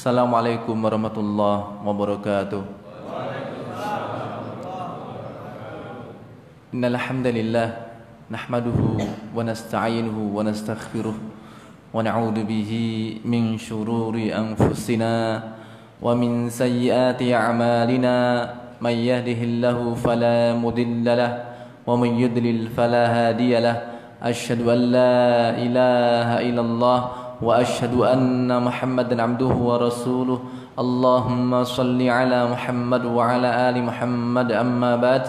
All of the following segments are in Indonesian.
Assalamualaikum warahmatullahi wabarakatuh. Innal hamdalillah nahmaduhu wa nasta'inuhu wa nastaghfiruh wa na'udzu bihi min shururi anfusina wa min sayyiati a'malina may yahdihillahu fala mudilla lahu wa man yudlil fala hadiya lahu asyhadu an la وأشهد أن محمدا عبده ورسوله. اللهم صل على محمد وعلى آل محمد. أما بعد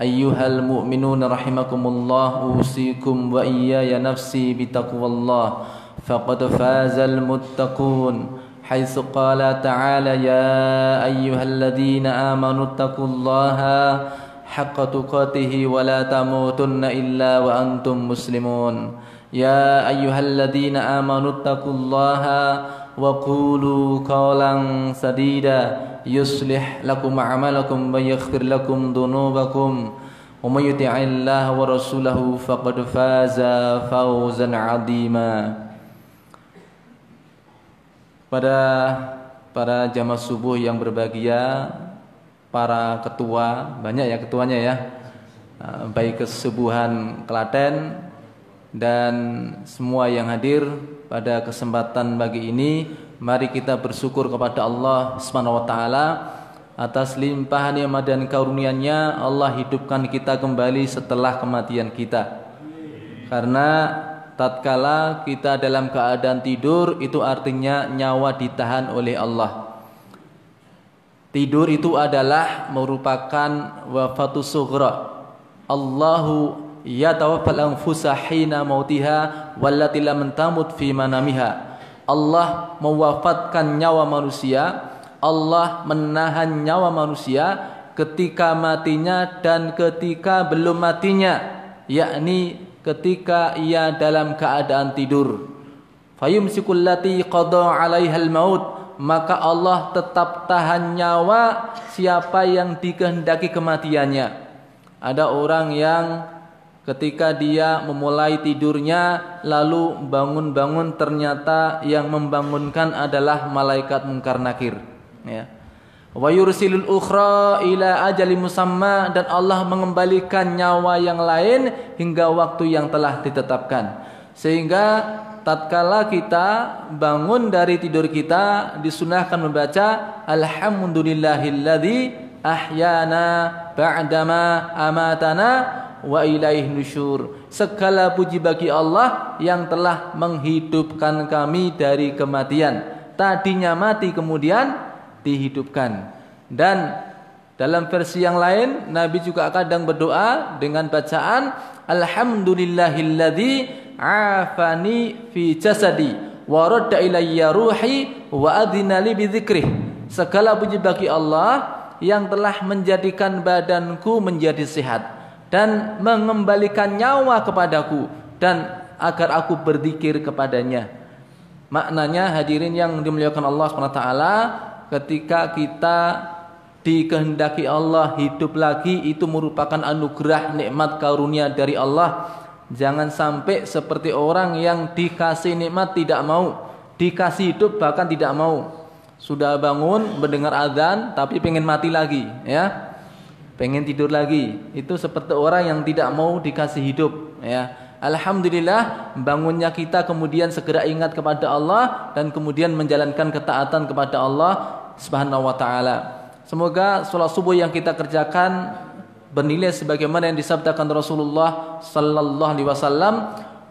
أيها المؤمنون رحمكم الله أوصيكم وإياي نفسي بتقوى الله. فقد فاز المتقون. حيث قال تعالى يا أيها الذين آمنوا اتقوا الله حق تقاته ولا تموتن إلا وأنتم مسلمون. يا أيها الذين آمنوا اتقوا الله وقولوا قولا سديدا يصلح لكم أعمالكم ويغفر لكم ذنوبكم ومن يطع الله ورسوله فقد فاز فوزا عظيما Pada para jamaah subuh yang berbahagia, para ketua, banyak ya ketuanya ya, baik kesubuhan Klaten dan semua yang hadir pada kesempatan pagi ini mari kita bersyukur kepada Allah Subhanahu wa taala atas limpahan nikmat dan karunia-Nya Allah hidupkan kita kembali setelah kematian kita. Karena tatkala kita dalam keadaan tidur itu artinya nyawa ditahan oleh Allah. Tidur itu adalah merupakan wafatus sughra. Allahu yatawaffal anfusa hina mautiha wallati lam tamut fi manamiha. Allah mewafatkan nyawa manusia, Allah menahan nyawa manusia ketika matinya dan ketika belum matinya, yakni ketika ia dalam keadaan tidur. Fayumsikul lati qada 'alaihal maut maka Allah tetap tahan nyawa siapa yang dikehendaki kematiannya. Ada orang yang ketika dia memulai tidurnya lalu bangun-bangun ternyata yang membangunkan adalah malaikat mungkar nakir. Ya. Wa yursilul ukhra ila ajali musamma dan Allah mengembalikan nyawa yang lain hingga waktu yang telah ditetapkan. Sehingga tatkala kita bangun dari tidur kita disunahkan membaca alhamdulillahilladzi ahyana ba'dama amatana wa ilaih nusyur. Segala puji bagi Allah yang telah menghidupkan kami dari kematian. Tadinya mati kemudian dihidupkan. Dan dalam versi yang lain Nabi juga kadang berdoa dengan bacaan Alhamdulillahilladzi afani fi jasadi wa radda ilayya ruhi wa adina li. Segala puji bagi Allah yang telah menjadikan badanku menjadi sehat dan mengembalikan nyawa kepadaku dan agar aku berzikir kepadanya. Maknanya hadirin yang dimuliakan Allah SWT ketika kita dikehendaki Allah hidup lagi itu merupakan anugerah nikmat karunia dari Allah. Jangan sampai seperti orang yang dikasih nikmat tidak mau, dikasih hidup bahkan tidak mau. Sudah bangun mendengar azan tapi pengen mati lagi, ya pengen tidur lagi. Itu seperti orang yang tidak mau dikasih hidup, ya. Alhamdulillah bangunnya kita kemudian segera ingat kepada Allah dan kemudian menjalankan ketaatan kepada Allah Subhanahu wa taala. Semoga salat subuh yang kita kerjakan bernilai sebagaimana yang disabdakan Rasulullah sallallahu alaihi wasallam,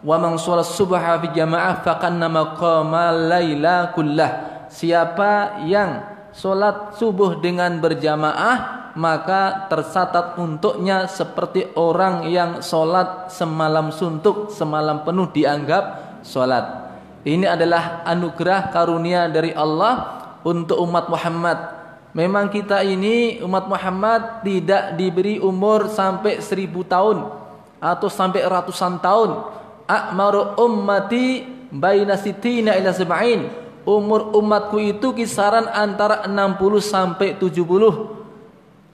"Wa man shalat subha fi jamaah faqannama qama laila kullah." Siapa yang salat subuh dengan berjamaah maka tercatat untuknya seperti orang yang sholat semalam suntuk, semalam penuh dianggap sholat. Ini adalah anugerah karunia dari Allah untuk umat Muhammad. Memang kita ini umat Muhammad tidak diberi umur sampai seribu tahun atau sampai ratusan tahun. Akmaru ummati baina sitina ila sab'in. Umur umatku itu kisaran antara 60 sampai 70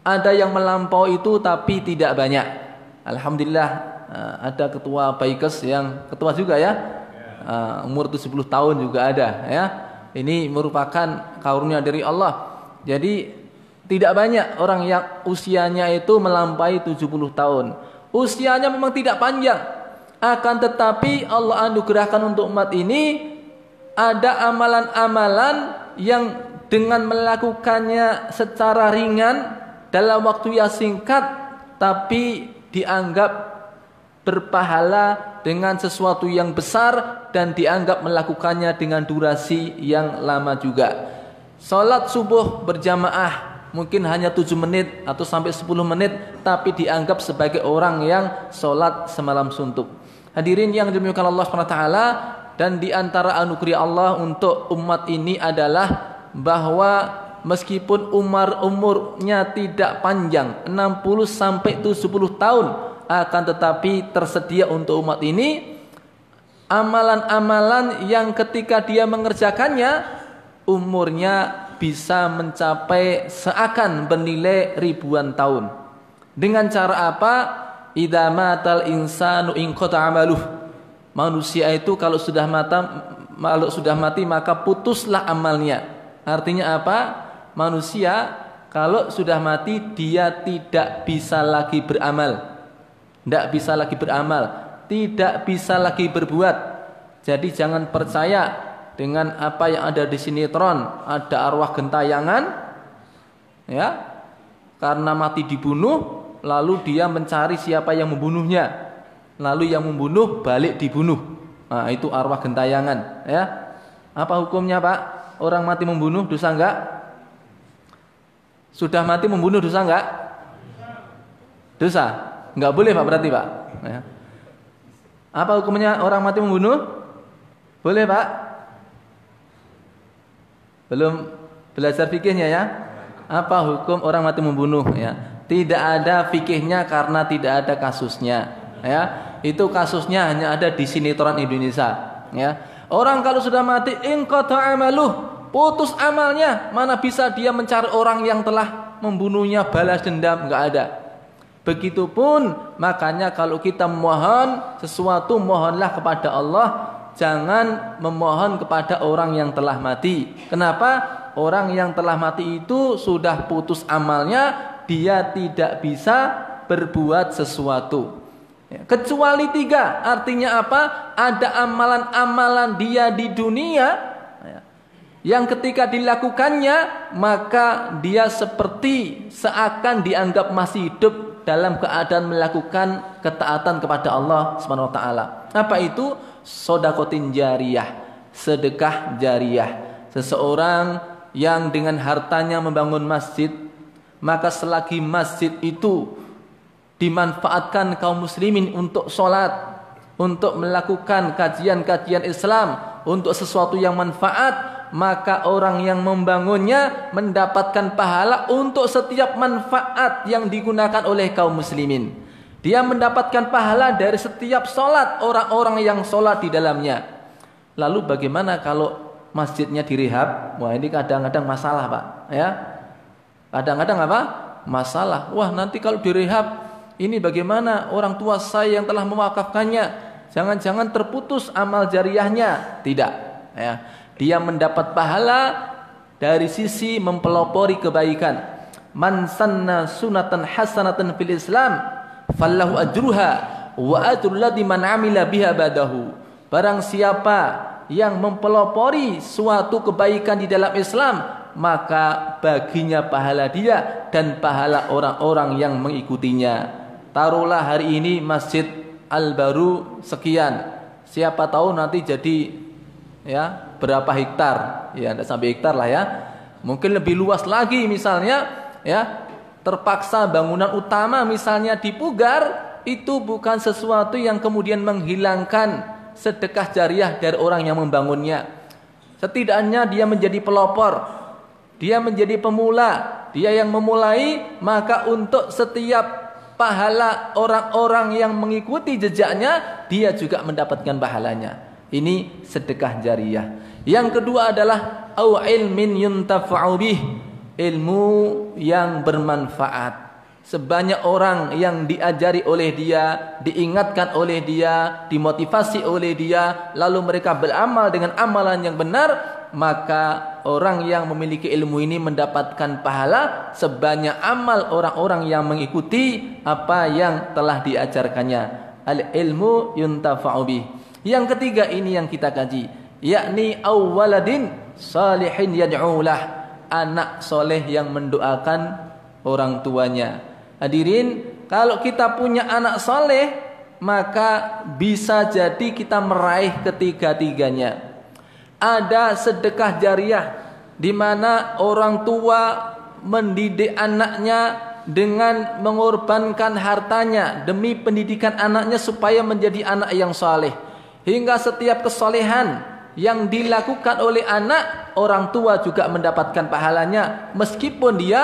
ada yang melampau itu tapi tidak banyak. Alhamdulillah eh, ada ketua Baikes yang ketua juga ya. Uh, umur 70 tahun juga ada ya. Ini merupakan karunia dari Allah. Jadi tidak banyak orang yang usianya itu melampaui 70 tahun. Usianya memang tidak panjang. Akan tetapi Allah anugerahkan untuk umat ini ada amalan-amalan yang dengan melakukannya secara ringan dalam waktu yang singkat tapi dianggap berpahala dengan sesuatu yang besar dan dianggap melakukannya dengan durasi yang lama juga. Salat subuh berjamaah mungkin hanya 7 menit atau sampai 10 menit tapi dianggap sebagai orang yang salat semalam suntuk. Hadirin yang dimuliakan Allah SWT dan di antara anugerah Allah untuk umat ini adalah bahwa meskipun umur umurnya tidak panjang 60 sampai 70 tahun akan tetapi tersedia untuk umat ini amalan-amalan yang ketika dia mengerjakannya umurnya bisa mencapai seakan bernilai ribuan tahun. Dengan cara apa? Idza matal insanu in amaluh. Manusia itu kalau sudah mata kalau sudah mati maka putuslah amalnya. Artinya apa? Manusia kalau sudah mati dia tidak bisa lagi beramal tidak bisa lagi beramal, tidak bisa lagi berbuat. Jadi jangan percaya dengan apa yang ada di sinetron, ada arwah gentayangan, ya, karena mati dibunuh, lalu dia mencari siapa yang membunuhnya, lalu yang membunuh balik dibunuh. Nah, itu arwah gentayangan, ya. Apa hukumnya Pak? Orang mati membunuh dosa enggak? Sudah mati membunuh dosa enggak? Dosa. Enggak boleh Pak berarti Pak. Ya. Apa hukumnya orang mati membunuh? Boleh Pak? Belum belajar fikihnya ya? Apa hukum orang mati membunuh ya? Tidak ada fikihnya karena tidak ada kasusnya ya. Itu kasusnya hanya ada di sinetron Indonesia ya. Orang kalau sudah mati ingqata amaluh, putus amalnya, mana bisa dia mencari orang yang telah membunuhnya balas dendam? Enggak ada. Begitupun makanya kalau kita mohon sesuatu mohonlah kepada Allah jangan memohon kepada orang yang telah mati. Kenapa? Orang yang telah mati itu sudah putus amalnya, dia tidak bisa berbuat sesuatu. Ya, kecuali tiga, artinya apa? Ada amalan-amalan dia di dunia yang ketika dilakukannya maka dia seperti seakan dianggap masih hidup dalam keadaan melakukan ketaatan kepada Allah Subhanahu wa taala. Apa itu? Sodakotin jariyah, sedekah jariyah. Seseorang yang dengan hartanya membangun masjid, maka selagi masjid itu dimanfaatkan kaum muslimin untuk sholat, untuk melakukan kajian-kajian Islam, untuk sesuatu yang manfaat, maka orang yang membangunnya mendapatkan pahala untuk setiap manfaat yang digunakan oleh kaum muslimin. Dia mendapatkan pahala dari setiap solat orang-orang yang solat di dalamnya. Lalu bagaimana kalau masjidnya direhab? Wah ini kadang-kadang masalah pak. Ya, kadang-kadang apa? Masalah. Wah nanti kalau direhab ini bagaimana orang tua saya yang telah mewakafkannya? Jangan-jangan terputus amal jariahnya? Tidak. Ya dia mendapat pahala dari sisi mempelopori kebaikan. Man sanna sunatan hasanatan fil Islam fallahu ajruha wa ajrul ladzi man amila biha badahu. Barang siapa yang mempelopori suatu kebaikan di dalam Islam, maka baginya pahala dia dan pahala orang-orang yang mengikutinya. Taruhlah hari ini Masjid Al-Baru sekian. Siapa tahu nanti jadi ya berapa hektar? Ya tidak sampai hektar lah ya. Mungkin lebih luas lagi misalnya ya terpaksa bangunan utama misalnya dipugar itu bukan sesuatu yang kemudian menghilangkan sedekah jariah dari orang yang membangunnya. Setidaknya dia menjadi pelopor dia menjadi pemula dia yang memulai maka untuk setiap pahala orang-orang yang mengikuti jejaknya dia juga mendapatkan pahalanya ini sedekah jariah. Yang kedua adalah au ilmin yuntafa'u bih, ilmu yang bermanfaat. Sebanyak orang yang diajari oleh dia, diingatkan oleh dia, dimotivasi oleh dia, lalu mereka beramal dengan amalan yang benar, maka orang yang memiliki ilmu ini mendapatkan pahala sebanyak amal orang-orang yang mengikuti apa yang telah diajarkannya. Al ilmu yuntafa'u bih. Yang ketiga ini yang kita kaji, yakni awwaladin salihin yad'ulah. Anak soleh yang mendoakan orang tuanya. Hadirin, kalau kita punya anak soleh, maka bisa jadi kita meraih ketiga-tiganya ada sedekah jariah di mana orang tua mendidik anaknya dengan mengorbankan hartanya demi pendidikan anaknya supaya menjadi anak yang saleh. Hingga setiap kesolehan yang dilakukan oleh anak, orang tua juga mendapatkan pahalanya meskipun dia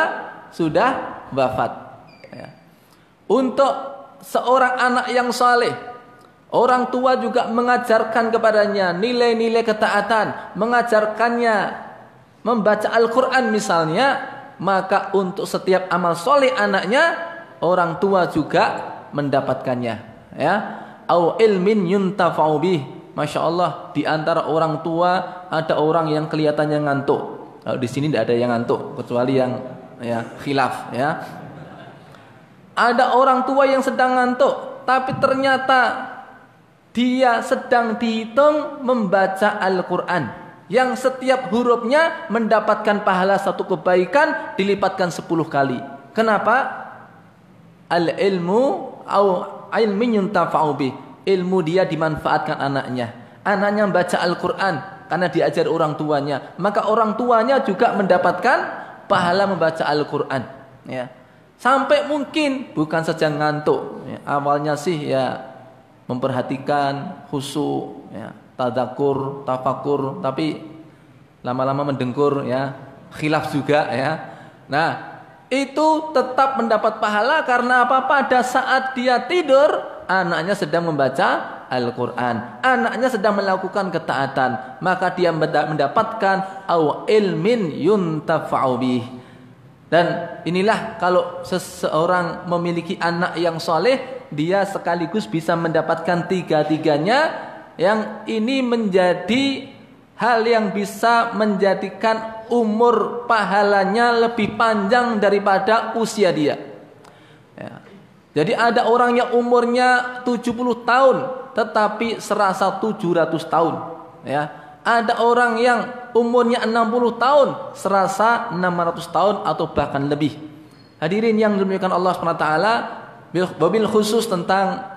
sudah wafat. Ya. Untuk seorang anak yang saleh Orang tua juga mengajarkan kepadanya nilai-nilai ketaatan, mengajarkannya membaca Al-Quran misalnya, maka untuk setiap amal soleh anaknya, orang tua juga mendapatkannya. Ya, au ilmin yuntafa'u bih. Masya Allah, di antara orang tua ada orang yang kelihatannya ngantuk. Kalau di sini tidak ada yang ngantuk, kecuali yang ya khilaf. Ya, ada orang tua yang sedang ngantuk, tapi ternyata dia sedang dihitung membaca Al-Quran yang setiap hurufnya mendapatkan pahala satu kebaikan dilipatkan sepuluh kali. Kenapa? Al-ilmu au ilmin yuntafa'u. Ilmu dia dimanfaatkan anaknya. Anaknya membaca Al-Quran karena diajar orang tuanya. Maka orang tuanya juga mendapatkan pahala membaca Al-Quran. Ya. Sampai mungkin bukan saja ngantuk. Ya. Awalnya sih ya memperhatikan khusyuk ya tadakur tafakur tapi lama-lama mendengkur ya khilaf juga ya nah itu tetap mendapat pahala karena apa? Pada saat dia tidur anaknya sedang membaca Al-Quran. Anaknya sedang melakukan ketaatan. Maka dia mendapatkan aw ilmin yuntafa'u bih. Dan inilah kalau seseorang memiliki anak yang soleh dia sekaligus bisa mendapatkan tiga-tiganya yang ini menjadi hal yang bisa menjadikan umur pahalanya lebih panjang daripada usia dia. Ya. Jadi ada orang yang umurnya 70 tahun tetapi serasa 700 tahun. Ya. Ada orang yang umurnya 60 tahun serasa 600 tahun atau bahkan lebih. Hadirin yang dimuliakan Allah SWT Wabil khusus tentang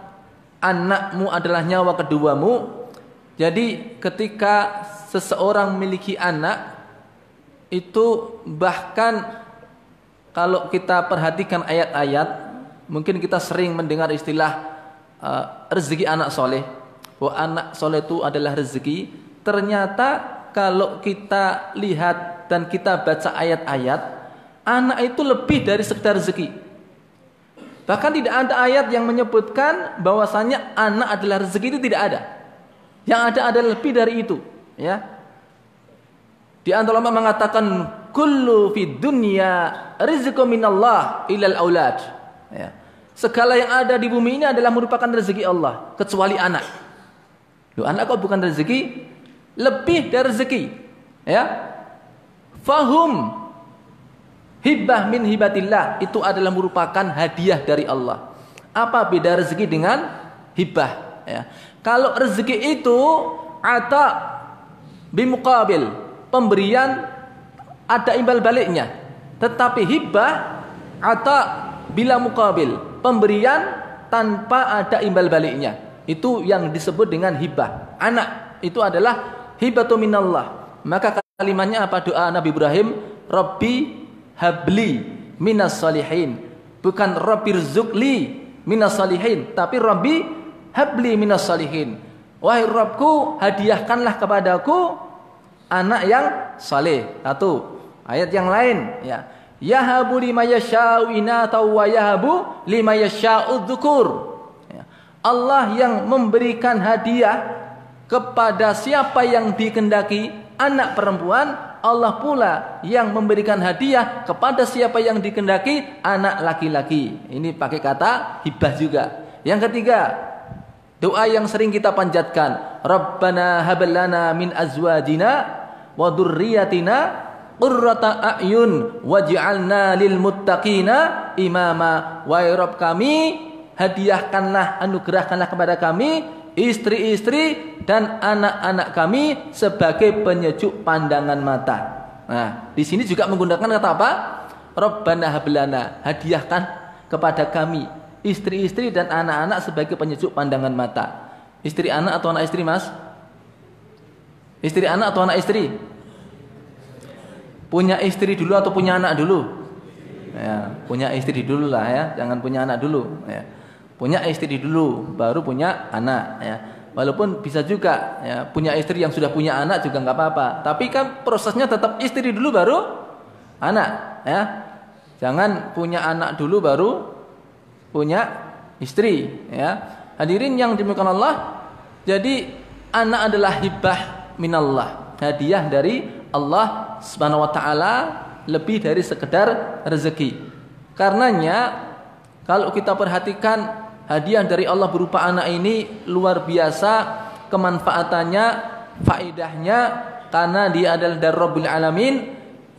anakmu adalah nyawa keduamu. Jadi ketika seseorang memiliki anak itu bahkan kalau kita perhatikan ayat-ayat mungkin kita sering mendengar istilah uh, rezeki anak soleh. Bahwa anak soleh itu adalah rezeki. Ternyata kalau kita lihat dan kita baca ayat-ayat anak itu lebih dari sekedar rezeki. Bahkan tidak ada ayat yang menyebutkan bahwasanya anak adalah rezeki itu tidak ada. Yang ada adalah lebih dari itu, ya. Di antara ulama mengatakan kullu fid dunya rizqu minallah ilal aulad. Ya. Segala yang ada di bumi ini adalah merupakan rezeki Allah kecuali anak. Loh, anak kok bukan rezeki? Lebih dari rezeki. Ya. Fahum Hibah min hibatillah itu adalah merupakan hadiah dari Allah. Apa beda rezeki dengan hibah? Ya. Kalau rezeki itu ata bimukabil pemberian ada imbal baliknya. Tetapi hibah ata bila mukabil pemberian tanpa ada imbal baliknya. Itu yang disebut dengan hibah. Anak itu adalah hibatu minallah. Maka kalimatnya apa doa Nabi Ibrahim? Rabbi habli minas salihin bukan rabbi rizukli minas salihin tapi rabbi habli minas salihin wahai Rabbku hadiahkanlah kepadaku anak yang saleh satu ayat yang lain ya yahabu lima yasha'u wa yahabu lima yasha'u ya. Allah yang memberikan hadiah kepada siapa yang dikendaki anak perempuan Allah pula yang memberikan hadiah kepada siapa yang dikendaki anak laki-laki. Ini pakai kata hibah juga. Yang ketiga, doa yang sering kita panjatkan, Rabbana hablana min azwajina wa dzurriyyatina qurrata a'yun waj'alna lil muttaqina imama wa Rabb kami hadiahkanlah anugerahkanlah kepada kami istri-istri dan anak-anak kami sebagai penyejuk pandangan mata. Nah, di sini juga menggunakan kata apa? Rabbana hablana, hadiahkan kepada kami istri-istri dan anak-anak sebagai penyejuk pandangan mata. Istri anak atau anak istri, Mas? Istri anak atau anak istri? Punya istri dulu atau punya anak dulu? Ya, punya istri dulu lah ya, jangan punya anak dulu ya. Punya istri dulu baru punya anak ya. Walaupun bisa juga ya, punya istri yang sudah punya anak juga nggak apa-apa. Tapi kan prosesnya tetap istri dulu baru anak ya. Jangan punya anak dulu baru punya istri ya. Hadirin yang dimuliakan Allah, jadi anak adalah hibah minallah, hadiah dari Allah Subhanahu wa taala lebih dari sekedar rezeki. Karenanya kalau kita perhatikan hadiah dari Allah berupa anak ini luar biasa kemanfaatannya, faedahnya karena dia adalah dari Rabbul Alamin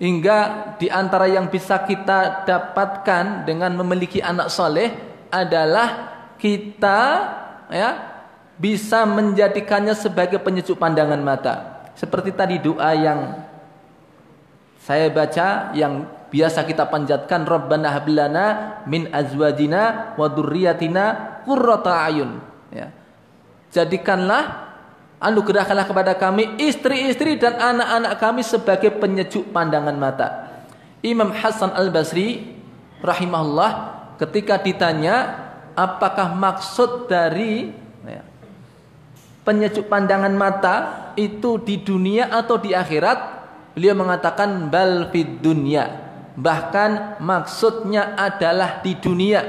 hingga di antara yang bisa kita dapatkan dengan memiliki anak soleh adalah kita ya bisa menjadikannya sebagai penyejuk pandangan mata. Seperti tadi doa yang saya baca yang biasa kita panjatkan Rabbana hablana min azwajina wa dzurriyyatina qurrata ayun ya. Jadikanlah anugerahkanlah kepada kami istri-istri dan anak-anak kami sebagai penyejuk pandangan mata. Imam Hasan Al-Basri rahimahullah ketika ditanya apakah maksud dari ya, penyejuk pandangan mata itu di dunia atau di akhirat? Beliau mengatakan bal fid dunya. Bahkan maksudnya adalah di dunia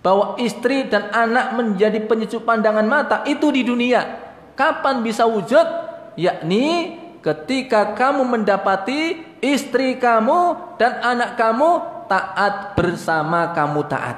bahwa istri dan anak menjadi penyejuk pandangan mata itu di dunia. Kapan bisa wujud? Yakni ketika kamu mendapati istri kamu dan anak kamu taat bersama kamu taat.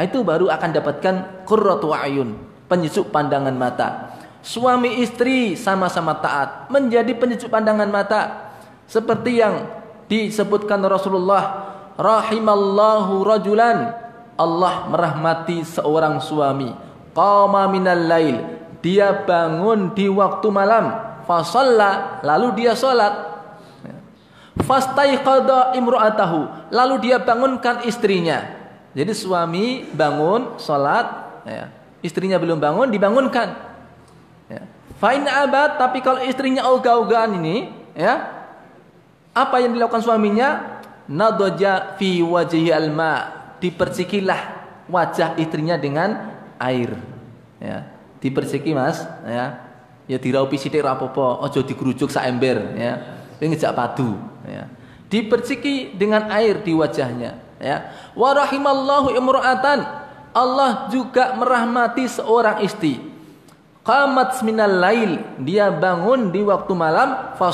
Itu baru akan dapatkan qurratu ayun penyejuk pandangan mata. Suami istri sama-sama taat menjadi penyejuk pandangan mata. Seperti yang disebutkan Rasulullah rahimallahu rajulan Allah merahmati seorang suami qama minal lail dia bangun di waktu malam fasalla lalu dia salat fastaiqadha imra'atahu lalu dia bangunkan istrinya jadi suami bangun salat ya. istrinya belum bangun dibangunkan ya. fa'in abad tapi kalau istrinya ogah-ogahan ini ya apa yang dilakukan suaminya? Nadoja fi wajhi alma. Dipercikilah wajah istrinya dengan air. Ya, diperciki Mas, ya. Ya diraupi sithik rapopo, ojo dikerucuk sak ember, ya. Ini ngejak padu, ya. Diperciki dengan air di wajahnya, ya. Wa rahimallahu imra'atan. Allah juga merahmati seorang istri. Qamat minal lail, dia bangun di waktu malam, fa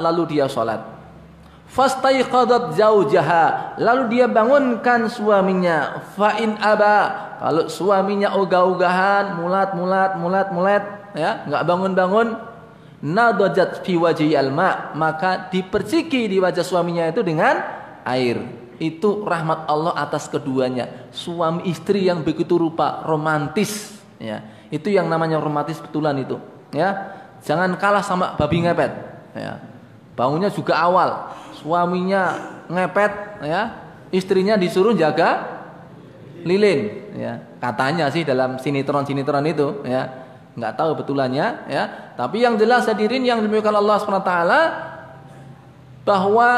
lalu dia salat. Fastaiqadat zaujaha. Lalu dia bangunkan suaminya. Fa'in aba. Kalau suaminya ogah-ogahan, mulat, mulat, mulat, mulat, ya, enggak bangun-bangun, nadajat fi wajhi alma, maka diperciki di wajah suaminya itu dengan air. Itu rahmat Allah atas keduanya. Suami istri yang begitu rupa romantis, ya. Itu yang namanya romantis betulan itu, ya. Jangan kalah sama babi ngepet, ya. Bangunnya juga awal suaminya ngepet ya. Istrinya disuruh jaga lilin ya. Katanya sih dalam sinetron sinetron itu ya. Nggak tahu betulannya ya. Tapi yang jelas hadirin yang dimuliakan Allah swt bahwa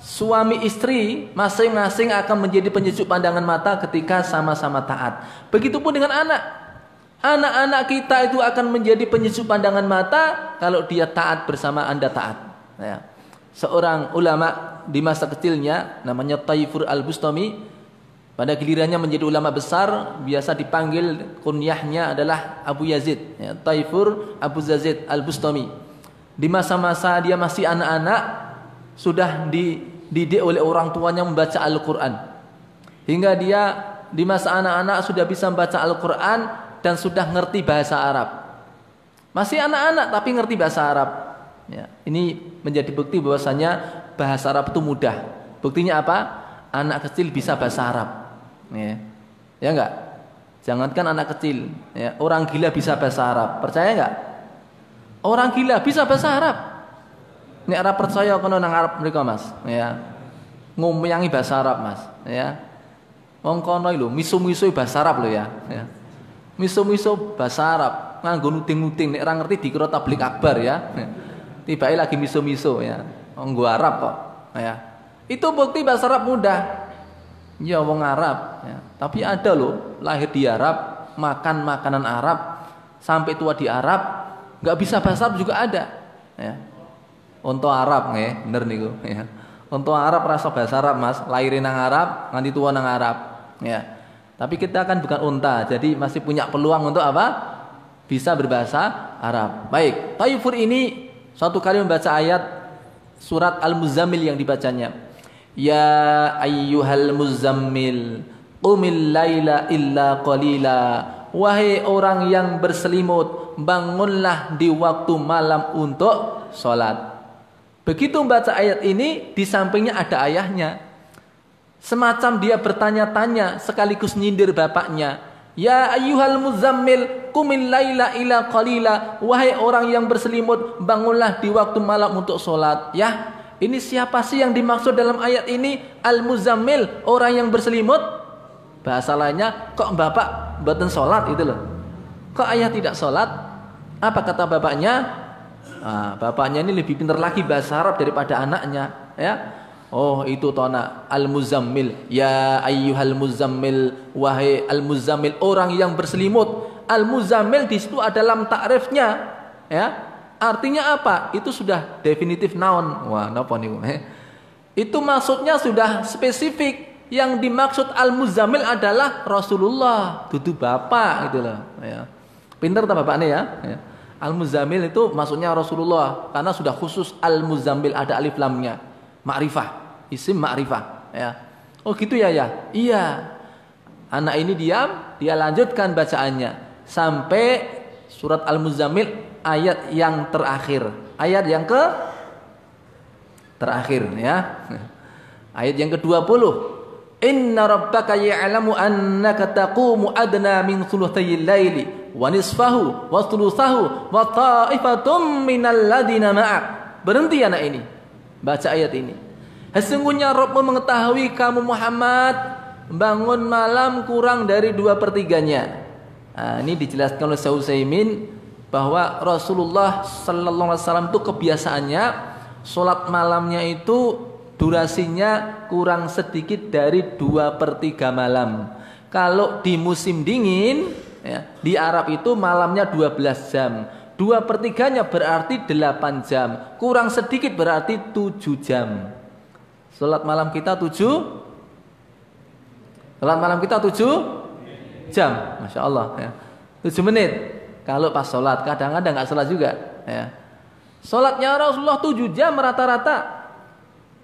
suami istri masing-masing akan menjadi penyejuk pandangan mata ketika sama-sama taat. Begitupun dengan anak. Anak-anak kita itu akan menjadi penyejuk pandangan mata kalau dia taat bersama anda taat ya seorang ulama di masa kecilnya namanya Taifur Al-Bustami pada gilirannya menjadi ulama besar biasa dipanggil kunyahnya adalah Abu Yazid ya, Taifur Abu Yazid Al-Bustami. Di masa-masa dia masih anak-anak sudah dididik oleh orang tuanya membaca Al-Quran. Hingga dia di masa anak-anak sudah bisa membaca Al-Quran dan sudah ngerti bahasa Arab. Masih anak-anak tapi ngerti bahasa Arab Ya, ini menjadi bukti bahwasanya bahasa Arab itu mudah. Buktinya apa? Anak kecil bisa bahasa Arab. Ya, ya enggak? Jangankan anak kecil, ya, orang gila bisa bahasa Arab. Percaya enggak? Orang gila bisa bahasa Arab. Ini Arab percaya kono nang Arab mereka Mas, ya. Ngomyangi bahasa Arab, Mas, ya. Wong kono lho misu-misu bahasa Arab lho ya. ya. Misu-misu bahasa Arab, nganggo nuting-nuting nek ora ngerti dikira tablik akbar ya. ya tiba lagi miso-miso ya. Wong Arab kok. Ya. Itu bukti bahasa Arab mudah. Ya wong Arab ya. Tapi ada loh lahir di Arab, makan makanan Arab, sampai tua di Arab, nggak bisa bahasa Arab juga ada. Ya. Untuk Arab nggih, bener niku ya. Untuk Arab rasa bahasa Arab Mas, lahirin nang Arab, nganti tua nang Arab. Ya. Tapi kita kan bukan unta, jadi masih punya peluang untuk apa? Bisa berbahasa Arab. Baik, Taifur ini Suatu kali membaca ayat surat Al-Muzammil yang dibacanya. Ya ayyuhal muzammil qumil laila illa qalila. Wahai orang yang berselimut, bangunlah di waktu malam untuk sholat. Begitu membaca ayat ini, di sampingnya ada ayahnya. Semacam dia bertanya-tanya sekaligus nyindir bapaknya. Ya ayyuhal muzammil qumil laila ila qalila. Wahai orang yang berselimut bangunlah di waktu malam untuk solat ya. Ini siapa sih yang dimaksud dalam ayat ini? Al muzammil orang yang berselimut. Bahasa lainnya kok bapak buatan solat itu loh? Kok ayah tidak solat apa kata bapaknya? Ah, bapaknya ini lebih pintar lagi bahasa Arab daripada anaknya ya Oh itu tona Al-Muzammil. Ya ayyuhal muzammil. Wahai al-muzammil Orang yang berselimut. Al-Muzammil di situ adalah takrifnya. Ya? Artinya apa? Itu sudah definitif noun. Wah napa nih eh? Itu maksudnya sudah spesifik. Yang dimaksud Al-Muzammil adalah Rasulullah. Dudu Bapak gitu loh. Ya. Pinter tak Bapak nih ya, ya. Al-Muzammil itu maksudnya Rasulullah. Karena sudah khusus Al-Muzammil Ada alif lamnya Ma'rifah, isim ma'rifah, ya. Oh gitu ya ya. Iya. Anak ini diam, dia lanjutkan bacaannya sampai surat Al-Muzammil ayat yang terakhir. Ayat yang ke terakhir ya. Ayat yang ke-20. Inna rabbaka ya'lamu annaka taqumu adna min thuluthayil laili wa nisfahu wa thuluthahu wa ta'ifatum minal ladina ma'ak. Berhenti anak ini. Baca ayat ini. Sesungguhnya Rabbmu mengetahui kamu Muhammad bangun malam kurang dari dua pertiganya. Nah, ini dijelaskan oleh Sausaimin bahwa Rasulullah Sallallahu Alaihi Wasallam itu kebiasaannya sholat malamnya itu durasinya kurang sedikit dari dua per tiga malam. Kalau di musim dingin ya, di Arab itu malamnya 12 jam. Dua pertiganya berarti delapan jam. Kurang sedikit berarti tujuh jam. Salat malam kita tujuh. Salat malam kita tujuh jam. Masya Allah. Ya. Tujuh menit. Kalau pas sholat. Kadang-kadang nggak sholat juga. Ya. Sholatnya Rasulullah tujuh jam rata-rata.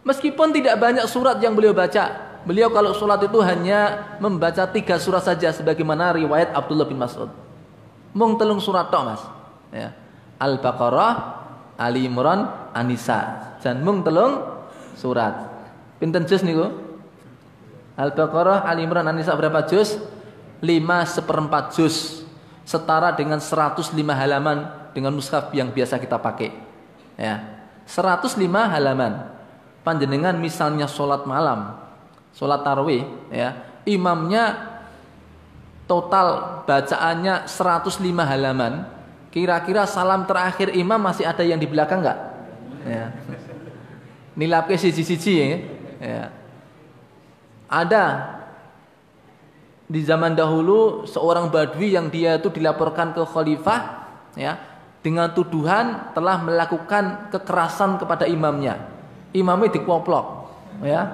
Meskipun tidak banyak surat yang beliau baca. Beliau kalau sholat itu hanya membaca tiga surat saja. Sebagaimana riwayat Abdullah bin Mas'ud. Mung telung surat tok mas ya. Al-Baqarah, Ali Imran, Anisa. Dan mung telung surat. Pinten juz niku? Al-Baqarah, Ali Imran, Anisa berapa juz? 5 seperempat juz. Setara dengan 105 halaman dengan mushaf yang biasa kita pakai. Ya. 105 halaman. Panjenengan misalnya sholat malam, sholat tarawih, ya, imamnya total bacaannya 105 halaman, Kira-kira salam terakhir imam masih ada yang di belakang nggak? Ya. Nilapke siji-siji ya. ya. Ada di zaman dahulu seorang badui yang dia itu dilaporkan ke khalifah ya dengan tuduhan telah melakukan kekerasan kepada imamnya. Imamnya dikoplok ya.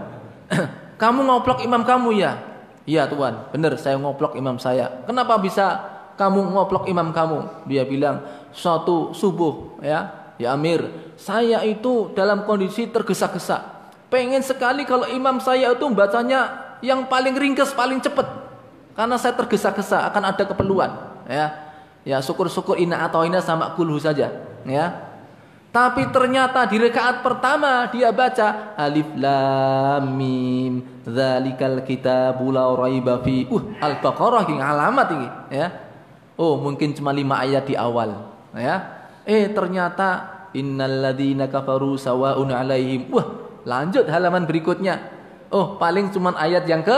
kamu ngoplok imam kamu ya? Iya tuan, benar saya ngoplok imam saya. Kenapa bisa kamu ngoplok imam kamu. Dia bilang, suatu subuh ya, ya Amir, saya itu dalam kondisi tergesa-gesa. Pengen sekali kalau imam saya itu bacanya yang paling ringkas, paling cepat. Karena saya tergesa-gesa akan ada keperluan, ya. Ya syukur-syukur ina atau ina sama kulhu saja, ya. Tapi ternyata di rakaat pertama dia baca alif lam mim dzalikal kitabul la raiba fi. Uh, Al-Baqarah ini alamat ini ya. Oh, mungkin cuma lima ayat di awal ya. Eh ternyata innal ladzina kafaru sawaun alaihim. Wah, lanjut halaman berikutnya. Oh, paling cuma ayat yang ke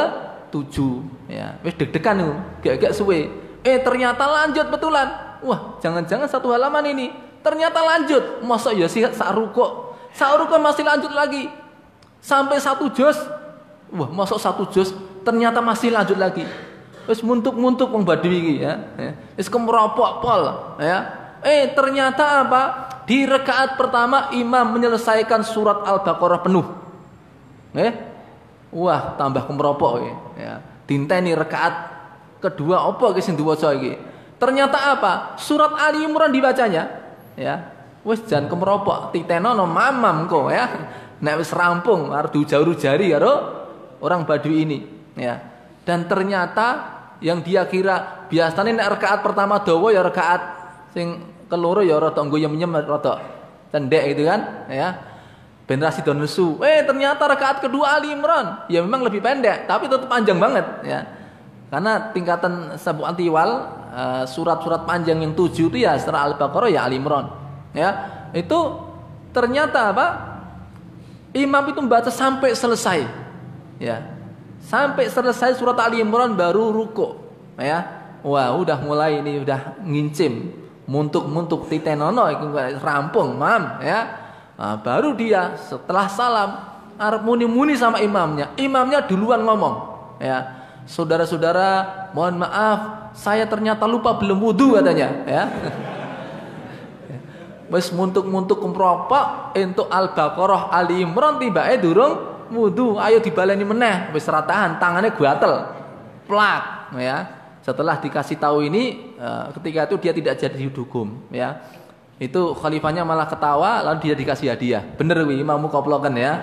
tujuh ya. Wis deg-degan itu, gak-gak suwe. Eh ternyata lanjut betulan. Wah, jangan-jangan satu halaman ini Ternyata lanjut. Masa ya sih sak ruko. Sak ruko masih lanjut lagi. Sampai satu juz. Wah, masuk satu juz ternyata masih lanjut lagi. Wis muntuk-muntuk wong badui ya. Wis kemeropok pol ya. Eh ternyata apa? Di rekaat pertama imam menyelesaikan surat Al-Baqarah penuh. Eh? Wah, tambah kemeropok ya. Dinteni rekaat kedua apa ki sing diwaca iki? Ternyata apa? Surat Ali Imran dibacanya ya wis jan kemeropok titenono mamam kok ya nek wis rampung arep diujaru jari karo orang Baduy ini ya dan ternyata yang dia kira biasanya nek rakaat pertama dawa ya rakaat sing keloro ya rada nguyem-nyem rada cendek itu kan ya ben don nesu eh ternyata rakaat kedua Ali Imran ya memang lebih pendek tapi tetap panjang banget ya karena tingkatan sabu antiwal eh, surat-surat panjang yang tujuh itu ya setelah Al-Baqarah ya Ali Imran. Ya, itu ternyata apa? Imam itu membaca sampai selesai. Ya. Sampai selesai surat Ali Imran baru ruko. Ya. Wah, udah mulai ini udah ngincim, muntuk-muntuk titenono rampung, mam, ya. Nah, baru dia setelah salam arep muni-muni sama imamnya. Imamnya duluan ngomong, ya saudara-saudara, mohon maaf, saya ternyata lupa belum wudhu katanya, ya. Wes muntuk-muntuk kemropok untuk Al-Baqarah Ali Imran eh durung wudhu, ayo dibaleni meneh, wes ratahan, tangannya gatel. Plak, ya. Setelah dikasih tahu ini, eh, ketika itu dia tidak jadi hukum, ya. Itu khalifahnya malah ketawa lalu dia dikasih hadiah. Bener wi imammu koplokan ya.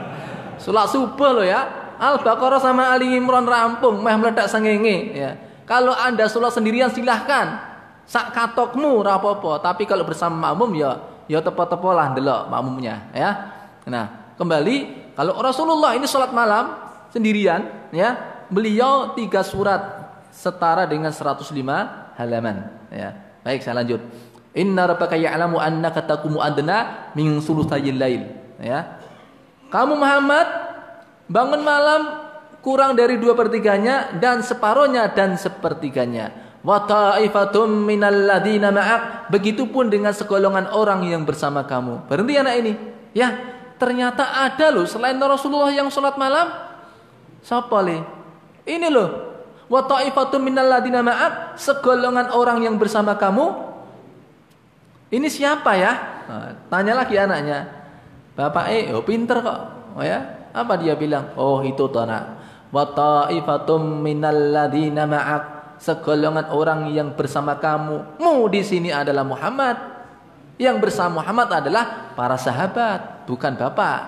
Salat subuh lo ya. Al-Baqarah sama Ali Imran rampung, meh meledak sengenge ya. Kalau Anda sholat sendirian silahkan. Sak katokmu rapopo, tapi kalau bersama makmum ya ya tepo-tepo lah ndelok makmumnya ya. Nah, kembali kalau Rasulullah ini sholat malam sendirian ya, beliau tiga surat setara dengan 105 halaman ya. Baik, saya lanjut. Inna rabbaka ya'lamu annaka taqumu adna min sulusayil lail ya. Kamu Muhammad Bangun malam kurang dari dua pertiganya dan separohnya dan sepertiganya. Wa ta'ifatum minal ladina ma'ak. Begitupun dengan segolongan orang yang bersama kamu. Berhenti anak ini. Ya, ternyata ada loh selain Rasulullah yang sholat malam. Siapa li? Ini loh. Wa ta'ifatum minal ladina ma'ak. Segolongan orang yang bersama kamu. Ini siapa ya? Nah, tanya lagi anaknya. Bapak eh, oh pinter kok. Oh ya, apa dia bilang? Oh itu tanah. Wa ta'ifatum minal ladina ma'ak. Segolongan orang yang bersama kamu. Mu di sini adalah Muhammad. Yang bersama Muhammad adalah para sahabat, bukan bapak.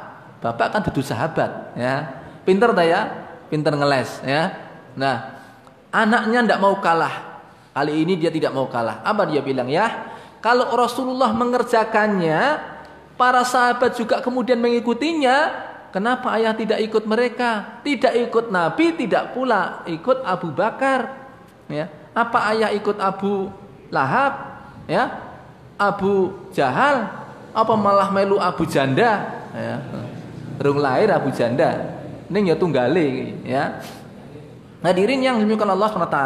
Bapak kan duduk sahabat, ya. Pinter tak ya? Pinter ngeles, ya. Nah, anaknya tidak mau kalah. Kali ini dia tidak mau kalah. Apa dia bilang ya? Kalau Rasulullah mengerjakannya, para sahabat juga kemudian mengikutinya, Kenapa ayah tidak ikut mereka? Tidak ikut Nabi, tidak pula ikut Abu Bakar. Ya. Apa ayah ikut Abu Lahab? Ya. Abu Jahal? Apa malah melu Abu Janda? Ya. Rung lahir Abu Janda. Ini ya tunggale ya. Hadirin yang dimuliakan Allah SWT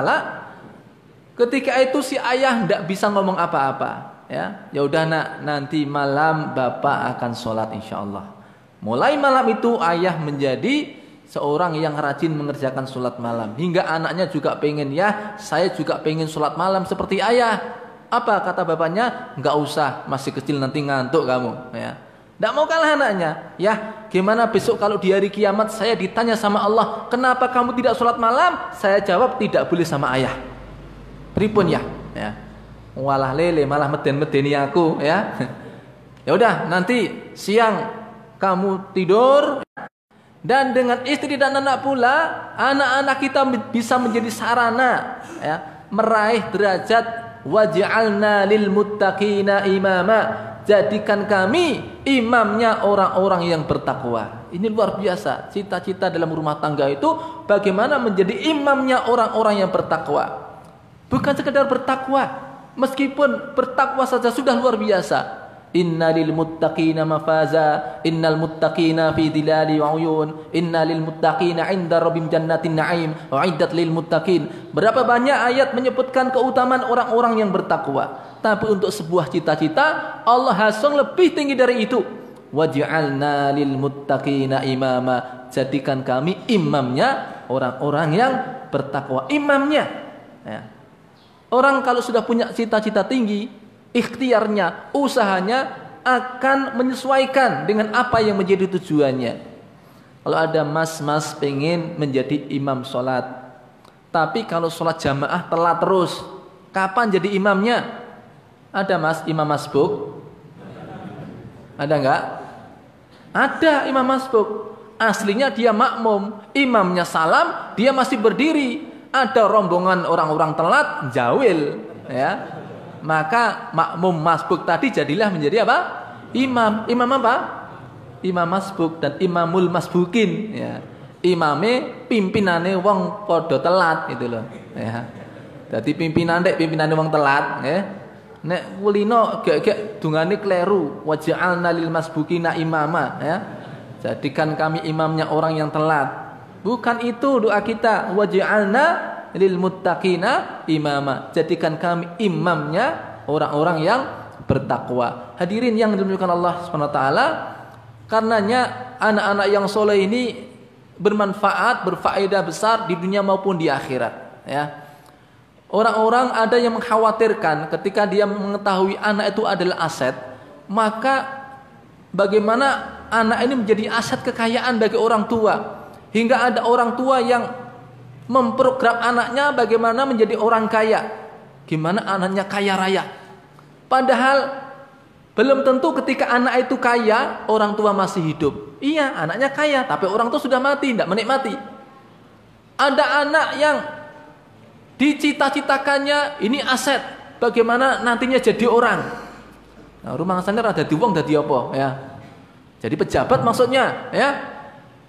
Ketika itu si ayah tidak bisa ngomong apa-apa ya ya udah nak nanti malam bapak akan sholat insya Allah Mulai malam itu ayah menjadi seorang yang rajin mengerjakan sholat malam. Hingga anaknya juga pengen ya, saya juga pengen sholat malam seperti ayah. Apa kata bapaknya? Enggak usah, masih kecil nanti ngantuk kamu. Ya. Tidak mau kalah anaknya. Ya, gimana besok kalau di hari kiamat saya ditanya sama Allah, kenapa kamu tidak sholat malam? Saya jawab tidak boleh sama ayah. Pripun ya? Ya. Walah lele malah meden-medeni aku ya. Ya udah nanti siang kamu tidur dan dengan istri dan anak pula anak-anak kita bisa menjadi sarana ya, meraih derajat waj'alna lil muttaqina imama jadikan kami imamnya orang-orang yang bertakwa. Ini luar biasa. Cita-cita dalam rumah tangga itu bagaimana menjadi imamnya orang-orang yang bertakwa. Bukan sekedar bertakwa, meskipun bertakwa saja sudah luar biasa. Inna lil muttaqina mafaza Innal muttaqina fi dilali wa uyun Inna lil muttaqina inda rabbim jannatin na'im Wa'iddat lil muttaqin Berapa banyak ayat menyebutkan keutamaan orang-orang yang bertakwa tapi untuk sebuah cita-cita Allah hasung lebih tinggi dari itu. Waj'alna lil muttaqina imama. Jadikan kami imamnya orang-orang yang bertakwa. Imamnya. Ya. Orang kalau sudah punya cita-cita tinggi, ikhtiarnya, usahanya akan menyesuaikan dengan apa yang menjadi tujuannya. Kalau ada mas-mas pengen menjadi imam sholat, tapi kalau sholat jamaah telat terus, kapan jadi imamnya? Ada mas imam masbuk? Ada enggak? Ada imam masbuk. Aslinya dia makmum. Imamnya salam, dia masih berdiri. Ada rombongan orang-orang telat, jawil. ya Maka makmum masbuk tadi jadilah menjadi apa? Imam. Imam apa? Imam masbuk dan imamul masbukin. Ya. Imame pimpinane wong podo telat itu loh. Ya. Jadi pimpinan dek pimpinane wong telat. Ya Nek kulino gek-gek dungane kleru, waj'alna lil masbukina imama ya. Jadikan kami imamnya orang yang telat. Bukan itu doa kita, waj'alna lil muttaqina imama. Jadikan kami imamnya orang-orang yang bertakwa. Hadirin yang dimuliakan Allah Subhanahu wa taala, karenanya anak-anak yang soleh ini bermanfaat, berfaedah besar di dunia maupun di akhirat, ya. Orang-orang ada yang mengkhawatirkan ketika dia mengetahui anak itu adalah aset, maka bagaimana anak ini menjadi aset kekayaan bagi orang tua. Hingga ada orang tua yang memprogram anaknya bagaimana menjadi orang kaya. Gimana anaknya kaya raya. Padahal belum tentu ketika anak itu kaya, orang tua masih hidup. Iya, anaknya kaya, tapi orang tua sudah mati, tidak menikmati. Ada anak yang Dicita-citakannya ini aset. Bagaimana nantinya jadi orang. Nah, rumah sana ada diwong jadi apa ya? Jadi pejabat maksudnya ya.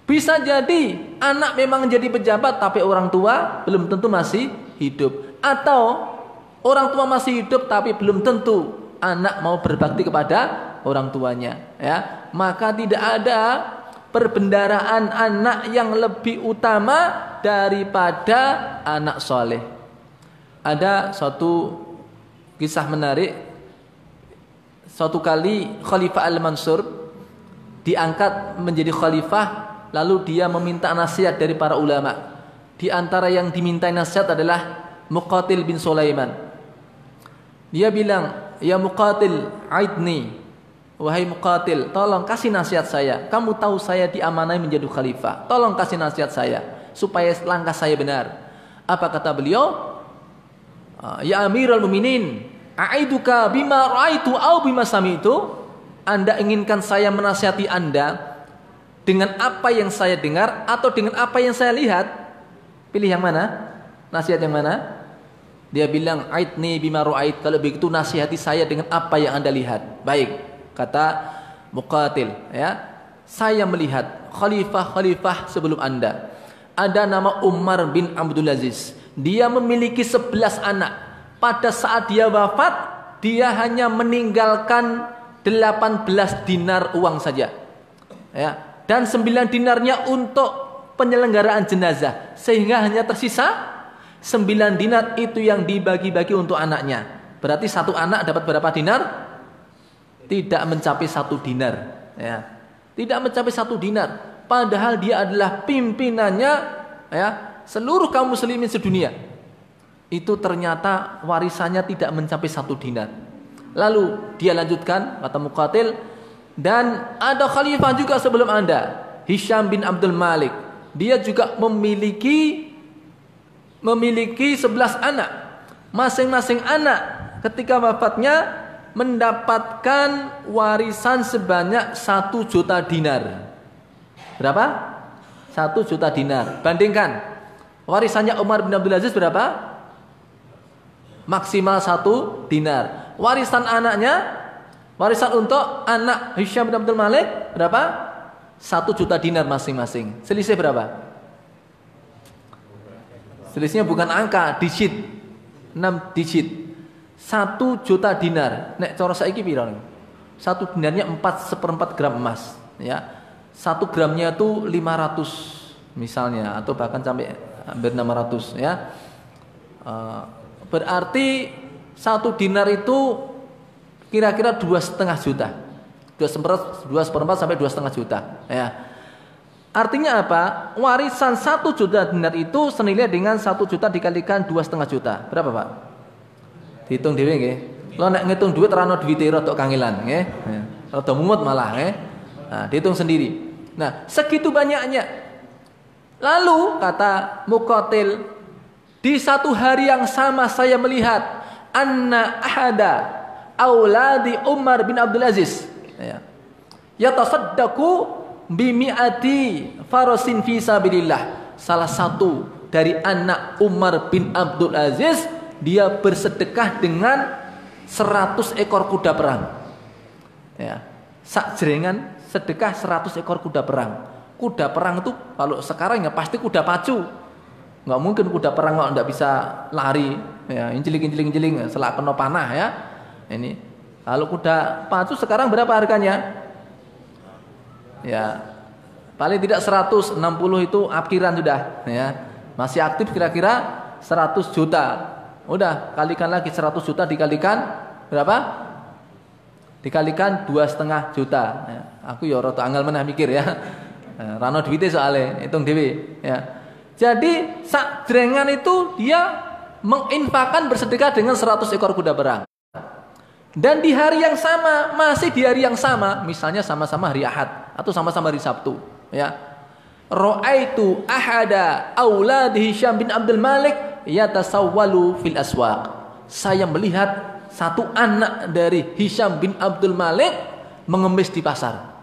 Bisa jadi anak memang jadi pejabat tapi orang tua belum tentu masih hidup. Atau orang tua masih hidup tapi belum tentu anak mau berbakti kepada orang tuanya ya. Maka tidak ada perbendaraan anak yang lebih utama daripada anak soleh. Ada suatu kisah menarik. Suatu kali Khalifah Al-Mansur diangkat menjadi khalifah lalu dia meminta nasihat dari para ulama. Di antara yang diminta nasihat adalah Muqatil bin Sulaiman. Dia bilang ya Muqatil aidni. Wahai Muqatil tolong kasih nasihat saya. Kamu tahu saya diamanai menjadi khalifah. Tolong kasih nasihat saya supaya langkah saya benar. Apa kata beliau? Ah, ya Amirul Mukminin, aiduka bima raitu au bima sami'tu? Anda inginkan saya menasihati Anda dengan apa yang saya dengar atau dengan apa yang saya lihat? Pilih yang mana? Nasihat yang mana? Dia bilang, "Aidni bima ra'ait." Kalau begitu nasihati saya dengan apa yang Anda lihat. Baik, kata Muqatil, ya. Saya melihat khalifah-khalifah sebelum Anda. Ada nama Umar bin Abdul Aziz. Dia memiliki 11 anak. Pada saat dia wafat, dia hanya meninggalkan 18 dinar uang saja. Ya, dan 9 dinarnya untuk penyelenggaraan jenazah. Sehingga hanya tersisa 9 dinar itu yang dibagi-bagi untuk anaknya. Berarti satu anak dapat berapa dinar? Tidak mencapai satu dinar. Ya. Tidak mencapai satu dinar. Padahal dia adalah pimpinannya ya seluruh kaum muslimin sedunia itu ternyata warisannya tidak mencapai satu dinar. Lalu dia lanjutkan kata Muqatil dan ada khalifah juga sebelum Anda, Hisham bin Abdul Malik. Dia juga memiliki memiliki 11 anak. Masing-masing anak ketika wafatnya mendapatkan warisan sebanyak satu juta dinar. Berapa? Satu juta dinar. Bandingkan Warisannya Umar bin Abdul Aziz berapa? Maksimal satu dinar. Warisan anaknya Warisan untuk anak Hisham bin Abdul Malik berapa? Satu juta dinar masing-masing. Selisih berapa? Selisihnya bukan angka, digit. 6 digit. Satu juta dinar. Nek cara saiki piro? Satu dinarnya 4 seperempat gram emas. Ya. Satu gramnya itu 500 misalnya. Atau bahkan sampai hampir 600 ya. Uh, berarti satu dinar itu kira-kira dua setengah juta. Dua seperempat dua seperempat sampai dua setengah juta. Ya. Artinya apa? Warisan satu juta dinar itu senilai dengan satu juta dikalikan dua setengah juta. Berapa pak? Dihitung dewi nggih. Lo nak ngitung duit rano duit rotok kangilan nggih. Rada mumut malah nggih. Nah dihitung sendiri. Nah segitu banyaknya. Lalu kata mukotil di satu hari yang sama saya melihat anna ahada auladi Umar bin Abdul Aziz. Ya. Yatasaddaqu bimi'ati farasin fi sabilillah. Salah satu dari anak Umar bin Abdul Aziz dia bersedekah dengan 100 ekor kuda perang. Ya. Sak jerengan sedekah 100 ekor kuda perang. Kuda perang itu kalau sekarang ya pasti kuda pacu. Nggak mungkin kuda perang nggak bisa lari. Ya injeling injeling injeling selak kena panah ya ini kalau kuda pacu sekarang berapa harganya? Ya, paling tidak 160 itu akhiran sudah ya. Masih aktif kira-kira 100 juta. Udah, kalikan lagi 100 juta dikalikan berapa? Dikalikan dua setengah juta. Ya, aku ya roto anggal menah mikir ya. ya Rano duitnya soalnya hitung dewi ya. Jadi sak jrengan itu dia menginfakkan bersedekah dengan 100 ekor kuda perang. Dan di hari yang sama, masih di hari yang sama, misalnya sama-sama hari Ahad atau sama-sama hari Sabtu, ya. Ra'aitu ahada auladi Hisham bin Abdul Malik yatasawwalu fil aswaq. Saya melihat satu anak dari Hisham bin Abdul Malik mengemis di pasar.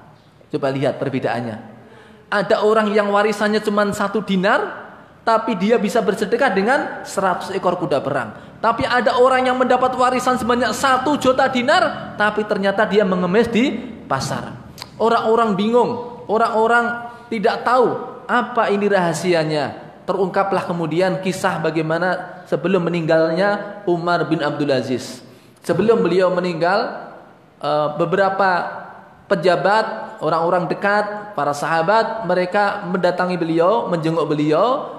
Coba lihat perbedaannya. Ada orang yang warisannya cuma satu dinar, tapi dia bisa bersedekah dengan 100 ekor kuda perang. Tapi ada orang yang mendapat warisan sebanyak satu juta dinar, tapi ternyata dia mengemis di pasar. Orang-orang bingung, orang-orang tidak tahu apa ini rahasianya. Terungkaplah kemudian kisah bagaimana sebelum meninggalnya Umar bin Abdul Aziz. Sebelum beliau meninggal, eh, beberapa pejabat, orang-orang dekat, para sahabat, mereka mendatangi beliau, menjenguk beliau,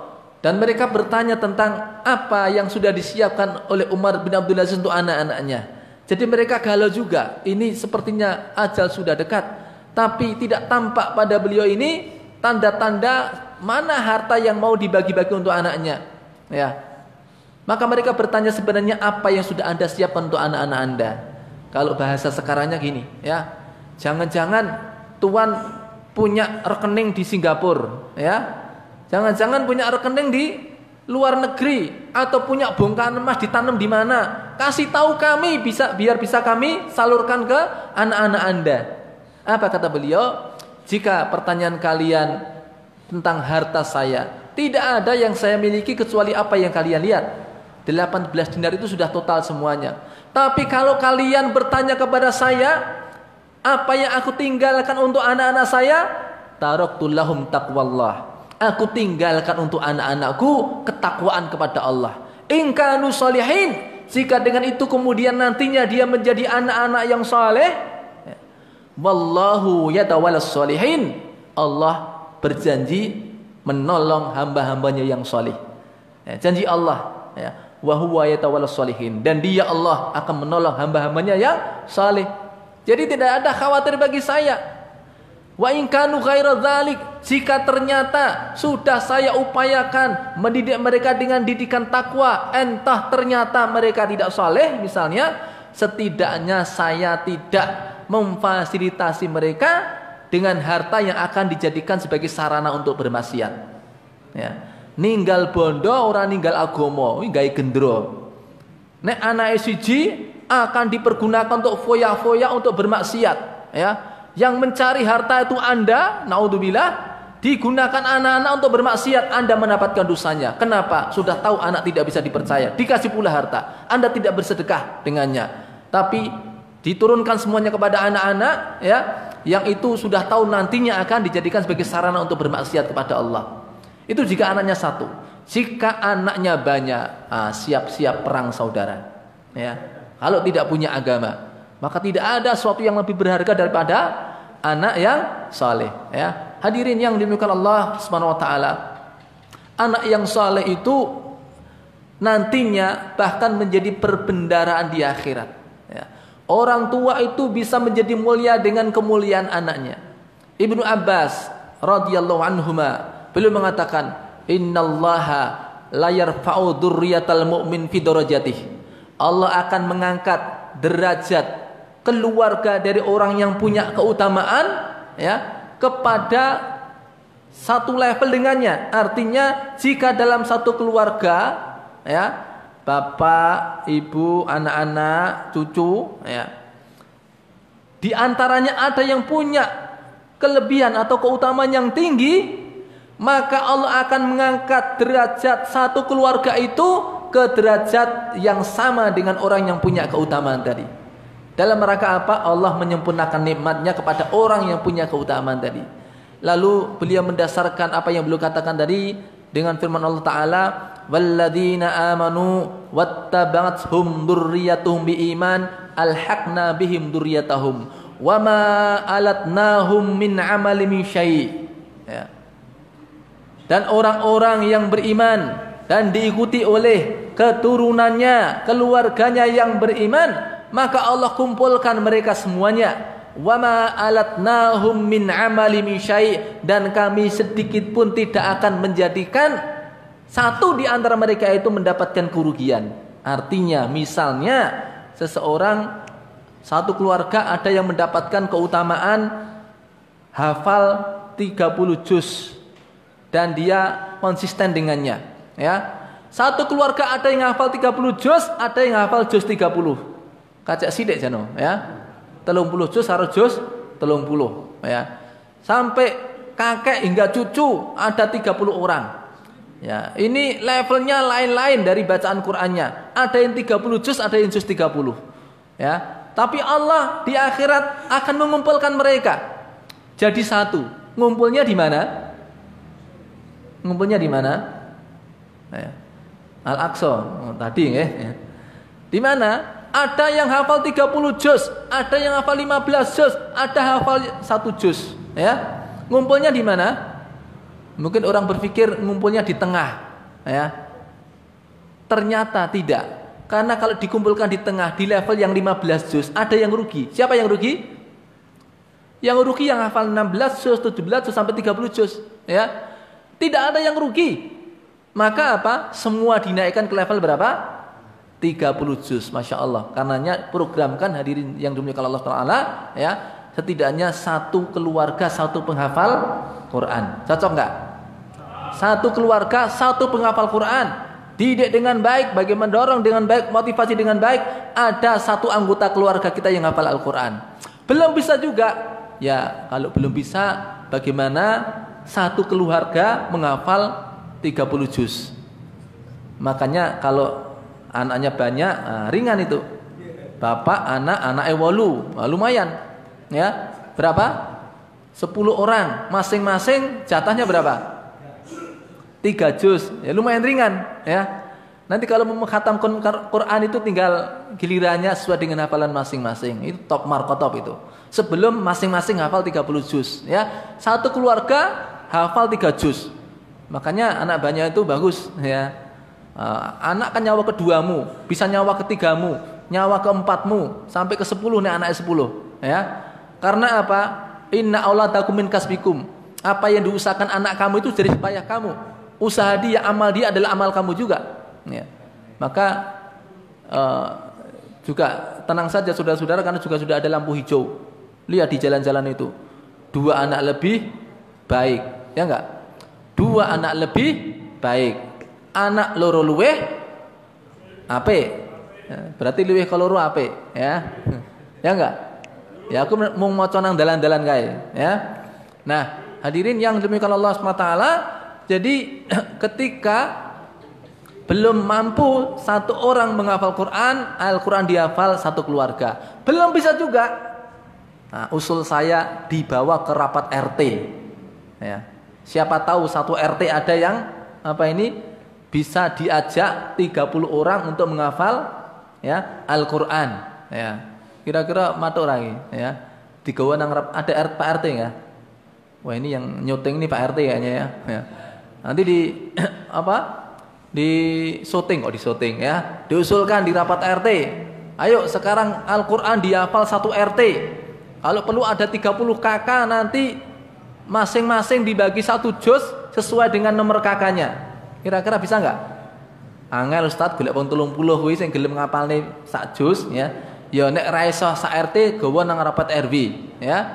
dan mereka bertanya tentang apa yang sudah disiapkan oleh Umar bin Abdul Aziz untuk anak-anaknya. Jadi mereka galau juga. Ini sepertinya ajal sudah dekat. Tapi tidak tampak pada beliau ini tanda-tanda mana harta yang mau dibagi-bagi untuk anaknya. Ya. Maka mereka bertanya sebenarnya apa yang sudah Anda siapkan untuk anak-anak Anda. Kalau bahasa sekarangnya gini, ya. Jangan-jangan tuan punya rekening di Singapura, ya Jangan-jangan punya rekening di luar negeri atau punya bongkahan emas ditanam di mana? Kasih tahu kami bisa biar bisa kami salurkan ke anak-anak Anda. Apa kata beliau? Jika pertanyaan kalian tentang harta saya, tidak ada yang saya miliki kecuali apa yang kalian lihat. 18 dinar itu sudah total semuanya. Tapi kalau kalian bertanya kepada saya, apa yang aku tinggalkan untuk anak-anak saya? Taraktu lahum taqwallah Aku tinggalkan untuk anak-anakku ketakwaan kepada Allah. Ingkanu salihin. Jika dengan itu kemudian nantinya dia menjadi anak-anak yang saleh, wallahu yatawalas salihin. Allah berjanji menolong hamba-hambanya yang saleh. Ya, janji Allah ya, wa huwa yatawalas salihin dan dia Allah akan menolong hamba-hambanya yang saleh. Jadi tidak ada khawatir bagi saya Wa in kanu jika ternyata sudah saya upayakan mendidik mereka dengan didikan takwa, entah ternyata mereka tidak saleh misalnya, setidaknya saya tidak memfasilitasi mereka dengan harta yang akan dijadikan sebagai sarana untuk bermaksiat. Ya. Ninggal bondo orang ninggal agomo, ini gendro. Nek anak siji akan dipergunakan untuk foya-foya untuk bermaksiat, ya yang mencari harta itu Anda, naudzubillah, digunakan anak-anak untuk bermaksiat, Anda mendapatkan dosanya. Kenapa? Sudah tahu anak tidak bisa dipercaya, dikasih pula harta. Anda tidak bersedekah dengannya. Tapi diturunkan semuanya kepada anak-anak ya yang itu sudah tahu nantinya akan dijadikan sebagai sarana untuk bermaksiat kepada Allah. Itu jika anaknya satu. Jika anaknya banyak, ah, siap-siap perang saudara. Ya. Kalau tidak punya agama, maka tidak ada sesuatu yang lebih berharga daripada anak yang saleh. Ya. Hadirin yang dimuliakan Allah Subhanahu Wa Taala, anak yang saleh itu nantinya bahkan menjadi perbendaraan di akhirat. Ya. Orang tua itu bisa menjadi mulia dengan kemuliaan anaknya. Ibnu Abbas radhiyallahu anhuma beliau mengatakan, "Innallaha la yarfa'u mu'min fi darajatihi." Allah akan mengangkat derajat keluarga dari orang yang punya keutamaan ya kepada satu level dengannya. Artinya jika dalam satu keluarga ya bapak, ibu, anak-anak, cucu, ya. Di antaranya ada yang punya kelebihan atau keutamaan yang tinggi, maka Allah akan mengangkat derajat satu keluarga itu ke derajat yang sama dengan orang yang punya keutamaan tadi. Dalam rangka apa? Allah menyempurnakan nikmatnya kepada orang yang punya keutamaan tadi. Lalu beliau mendasarkan apa yang beliau katakan tadi dengan firman Allah Taala walladzina amanu wattaba'athum dzurriyyatuhum biiman alhaqna bihim dzurriyyatahum wama alatnahum min amali min syai ya. dan orang-orang yang beriman dan diikuti oleh keturunannya keluarganya yang beriman maka Allah kumpulkan mereka semuanya wama alatnahum min amali min syai dan kami sedikit pun tidak akan menjadikan satu di antara mereka itu mendapatkan kerugian. Artinya misalnya seseorang satu keluarga ada yang mendapatkan keutamaan hafal 30 juz dan dia konsisten dengannya, ya. Satu keluarga ada yang hafal 30 juz, ada yang hafal juz 30. Kacak sidik jano, ya. Telung puluh juz harus juz telung puluh, ya. Sampai kakek hingga cucu ada 30 orang. Ya, ini levelnya lain-lain dari bacaan Qur'annya. Ada yang 30 juz, ada yang juz 30. Ya. Tapi Allah di akhirat akan mengumpulkan mereka jadi satu. Ngumpulnya di mana? Ngumpulnya di mana? Ya. Al-Aqsa oh, tadi ya. Di mana? Ada yang hafal 30 juz, ada yang hafal 15 juz, ada hafal satu juz, ya. Ngumpulnya di mana? Mungkin orang berpikir ngumpulnya di tengah, ya. Ternyata tidak. Karena kalau dikumpulkan di tengah di level yang 15 juz, ada yang rugi. Siapa yang rugi? Yang rugi yang hafal 16 juz, 17 juz sampai 30 juz, ya. Tidak ada yang rugi. Maka apa? Semua dinaikkan ke level berapa? 30 juz. Masya Allah. Karenanya programkan hadirin yang dimuliakan Allah Taala, ya. Setidaknya satu keluarga satu penghafal Quran. Cocok nggak? Satu keluarga, satu penghafal Quran. Didik dengan baik, bagi mendorong dengan baik, motivasi dengan baik. Ada satu anggota keluarga kita yang hafal Al-Quran. Belum bisa juga. Ya, kalau belum bisa, bagaimana satu keluarga menghafal 30 juz. Makanya kalau anaknya banyak, nah, ringan itu. Bapak, anak, anak ewolu, nah, lumayan. Ya, berapa? 10 orang, masing-masing jatahnya berapa? tiga juz, ya lumayan ringan ya. Nanti kalau menghatamkan Quran itu tinggal gilirannya sesuai dengan hafalan masing-masing. Itu top markotop itu. Sebelum masing-masing hafal 30 juz ya. Satu keluarga hafal 3 juz. Makanya anak banyak itu bagus ya. Uh, anak kan nyawa keduamu, bisa nyawa ketigamu, nyawa keempatmu, sampai ke sepuluh nih anaknya sepuluh ya. Karena apa? Inna auladakum min kasbikum. Apa yang diusahakan anak kamu itu dari supaya kamu usaha dia, amal dia adalah amal kamu juga. Ya. Maka uh, juga tenang saja saudara-saudara karena juga sudah ada lampu hijau. Lihat di jalan-jalan itu. Dua anak lebih baik, ya enggak? Dua anak lebih baik. Anak loro luwe ape? Ya, berarti luwe kaloro ape, ya. Ya enggak? Ya aku mau mau nang dalan-dalan kae, ya. Nah, hadirin yang demikian Allah SWT jadi ketika belum mampu satu orang menghafal Quran, Al-Quran dihafal satu keluarga. Belum bisa juga. Nah, usul saya dibawa ke rapat RT. Ya. Siapa tahu satu RT ada yang apa ini bisa diajak 30 orang untuk menghafal ya Al-Qur'an ya. Kira-kira matur lagi ya. Digawa nang ada RT Pak RT ya. Wah, ini yang nyuting ini Pak RT kayaknya ya. ya. Nanti di apa? di syuting kok di syuting ya diusulkan di rapat RT ayo sekarang Al-Quran dihafal satu RT kalau perlu ada 30 kakak nanti masing-masing dibagi satu juz sesuai dengan nomor kakaknya kira-kira bisa nggak angel Ustaz golek wong 30 kuwi sing gelem ngapalne sak juz ya ya nek ra iso sak RT gawa nang rapat RW ya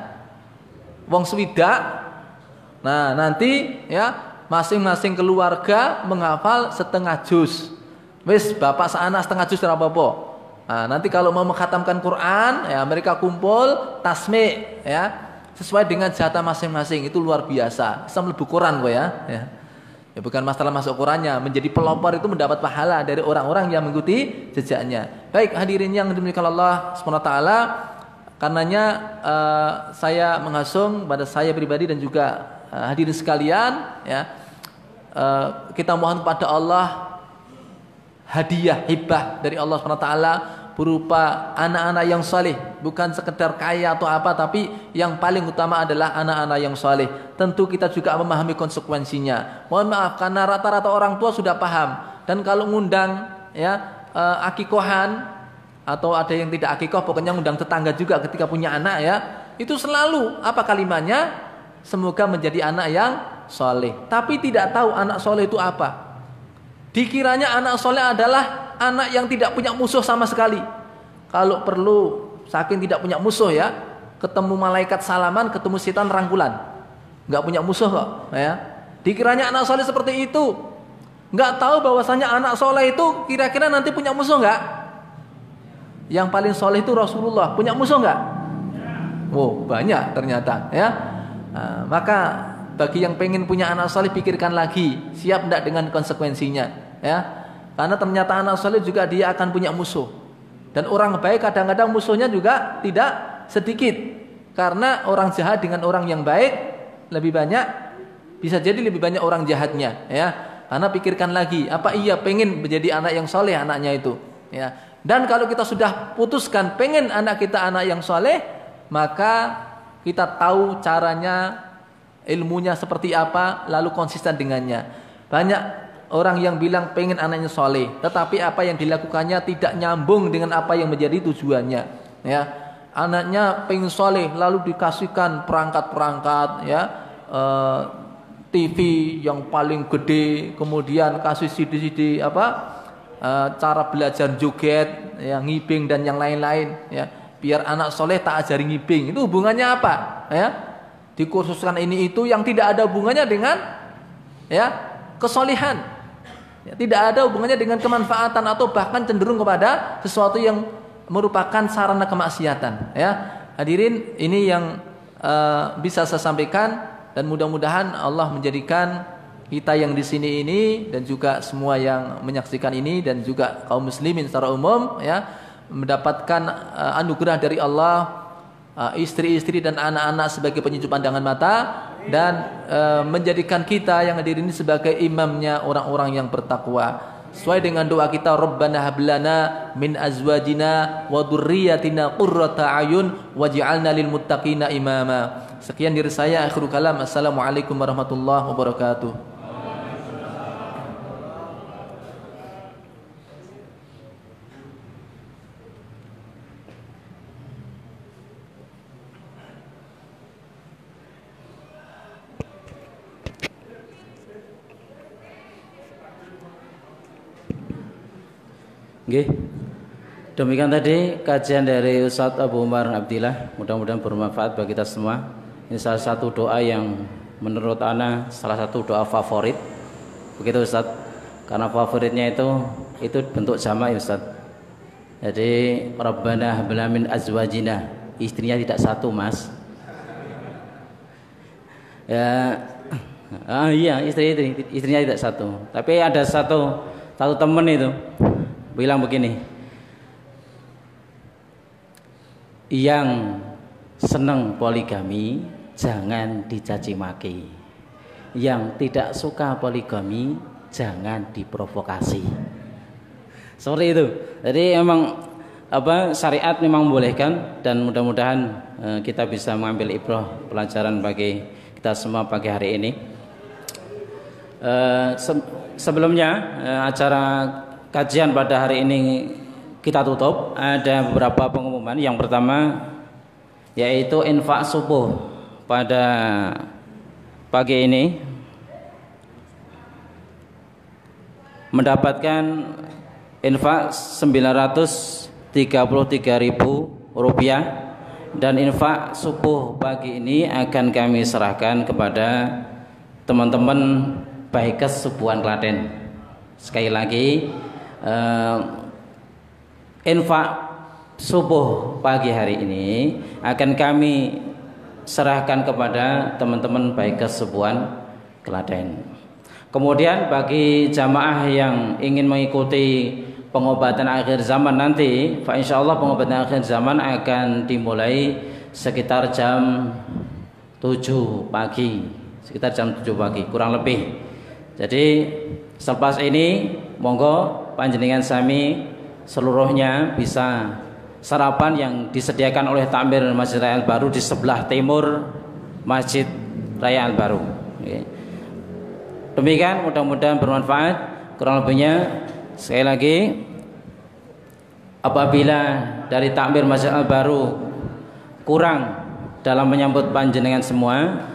wong swidak nah nanti ya masing-masing keluarga menghafal setengah juz. Wis bapak seanak setengah juz apa apa. Nah, nanti kalau mau menghatamkan Quran, ya mereka kumpul tasmi, ya sesuai dengan jatah masing-masing itu luar biasa. Sama lebih Quran kok ya. ya. Ya bukan masalah masuk Qurannya, menjadi pelopor itu mendapat pahala dari orang-orang yang mengikuti jejaknya. Baik hadirin yang dimuliakan Allah SWT, karenanya uh, saya menghasung pada saya pribadi dan juga uh, hadirin sekalian, ya Eh, kita mohon kepada Allah hadiah hibah dari Allah SWT berupa anak-anak yang saleh bukan sekedar kaya atau apa tapi yang paling utama adalah anak-anak yang saleh tentu kita juga memahami konsekuensinya mohon maaf karena rata-rata orang tua sudah paham dan kalau ngundang ya uh, akikohan atau ada yang tidak akikoh pokoknya ngundang tetangga juga ketika punya anak ya itu selalu apa kalimatnya semoga menjadi anak yang soleh. Tapi tidak tahu anak soleh itu apa. Dikiranya anak soleh adalah anak yang tidak punya musuh sama sekali. Kalau perlu saking tidak punya musuh ya, ketemu malaikat salaman, ketemu setan rangkulan. Nggak punya musuh kok, ya. Dikiranya anak soleh seperti itu. Nggak tahu bahwasanya anak soleh itu kira-kira nanti punya musuh nggak? Yang paling soleh itu Rasulullah. Punya musuh nggak? Wow, banyak ternyata ya. Nah, maka bagi yang pengen punya anak soleh pikirkan lagi. Siap tidak dengan konsekuensinya ya? Karena ternyata anak soleh juga dia akan punya musuh. Dan orang baik kadang-kadang musuhnya juga tidak sedikit. Karena orang jahat dengan orang yang baik lebih banyak bisa jadi lebih banyak orang jahatnya ya? Karena pikirkan lagi apa iya pengen menjadi anak yang soleh anaknya itu ya? Dan kalau kita sudah putuskan pengen anak kita anak yang soleh maka kita tahu caranya ilmunya seperti apa, lalu konsisten dengannya. Banyak orang yang bilang pengen anaknya soleh, tetapi apa yang dilakukannya tidak nyambung dengan apa yang menjadi tujuannya. Ya, anaknya pengen soleh, lalu dikasihkan perangkat-perangkat, ya, eh, TV yang paling gede, kemudian kasih CD-CD apa, eh, cara belajar joget, yang ngibing dan yang lain-lain, ya. Biar anak soleh tak ajari ngibing, itu hubungannya apa? Ya, dikursuskan ini itu yang tidak ada hubungannya dengan ya kesolihan. Ya, tidak ada hubungannya dengan kemanfaatan atau bahkan cenderung kepada sesuatu yang merupakan sarana kemaksiatan ya. Hadirin ini yang uh, bisa saya sampaikan dan mudah-mudahan Allah menjadikan kita yang di sini ini dan juga semua yang menyaksikan ini dan juga kaum muslimin secara umum ya mendapatkan uh, anugerah dari Allah Ah, istri-istri dan anak-anak sebagai penyejuk pandangan mata dan uh, menjadikan kita yang hadir ini sebagai imamnya orang-orang yang bertakwa. Sesuai dengan doa kita Rabbana hablana min azwajina wa dzurriyyatina qurrata ayun waj'alna lil muttaqina imama. Sekian dari saya akhirul kalam. Assalamualaikum warahmatullahi wabarakatuh Oke. Demikian tadi kajian dari Ustadz Abu Umar Abdillah. Mudah-mudahan bermanfaat bagi kita semua. Ini salah satu doa yang menurut Ana salah satu doa favorit. Begitu Ustadz. Karena favoritnya itu itu bentuk jamaah Ustadz. Jadi Rabbana hablamin azwajina. Istrinya tidak satu mas. Ya, ah, iya istri istrinya tidak satu. Tapi ada satu satu temen itu bilang begini. Yang senang poligami jangan dicaci maki. Yang tidak suka poligami jangan diprovokasi. Seperti itu. Jadi emang apa syariat memang membolehkan dan mudah-mudahan eh, kita bisa mengambil ibrah pelajaran bagi kita semua pagi hari ini. Eh, se sebelumnya eh, acara kajian pada hari ini kita tutup. Ada beberapa pengumuman. Yang pertama yaitu infak subuh pada pagi ini. Mendapatkan infak 933 ribu rupiah dan infak subuh pagi ini akan kami serahkan kepada teman-teman Baikes Subuhan Klaten. Sekali lagi eh, infak subuh pagi hari ini akan kami serahkan kepada teman-teman baik kesubuhan Klaten. Kemudian bagi jamaah yang ingin mengikuti pengobatan akhir zaman nanti, Pak insya Allah pengobatan akhir zaman akan dimulai sekitar jam 7 pagi, sekitar jam 7 pagi kurang lebih. Jadi selepas ini monggo panjenengan sami seluruhnya bisa sarapan yang disediakan oleh Takmir Masjid Raya Al Baru di sebelah timur Masjid Raya Al Baru. Demikian mudah-mudahan bermanfaat. Kurang lebihnya sekali lagi apabila dari Takmir Masjid Al Baru kurang dalam menyambut panjenengan semua,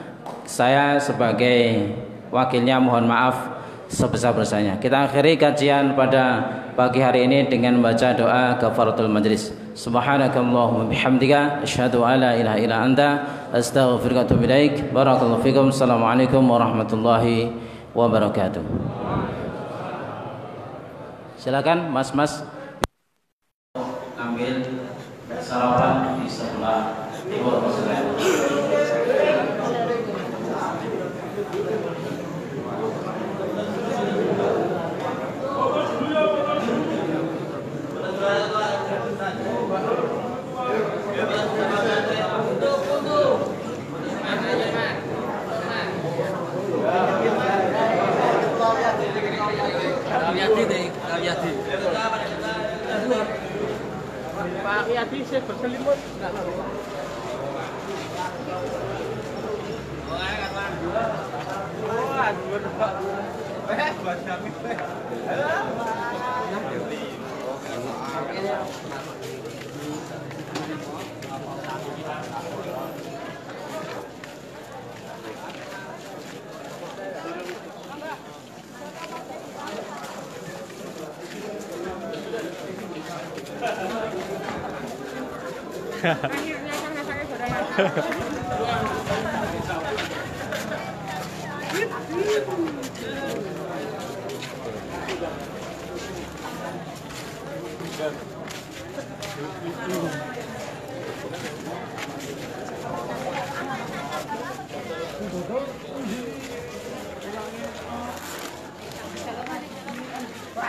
saya sebagai wakilnya mohon maaf sebesar-besarnya. Kita akhiri kajian pada pagi hari ini dengan membaca doa kafaratul majlis. Subhanakallahumma bihamdika asyhadu an la ilaha illa anta astaghfiruka wa atubu ilaik. Barakallahu fikum. Assalamualaikum warahmatullahi wabarakatuh. Silakan Mas-mas ambil sarapan di sebelah timur Pak Yadi saya berselimut enggak Akhirnya sama saya sudah Yuk,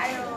satu,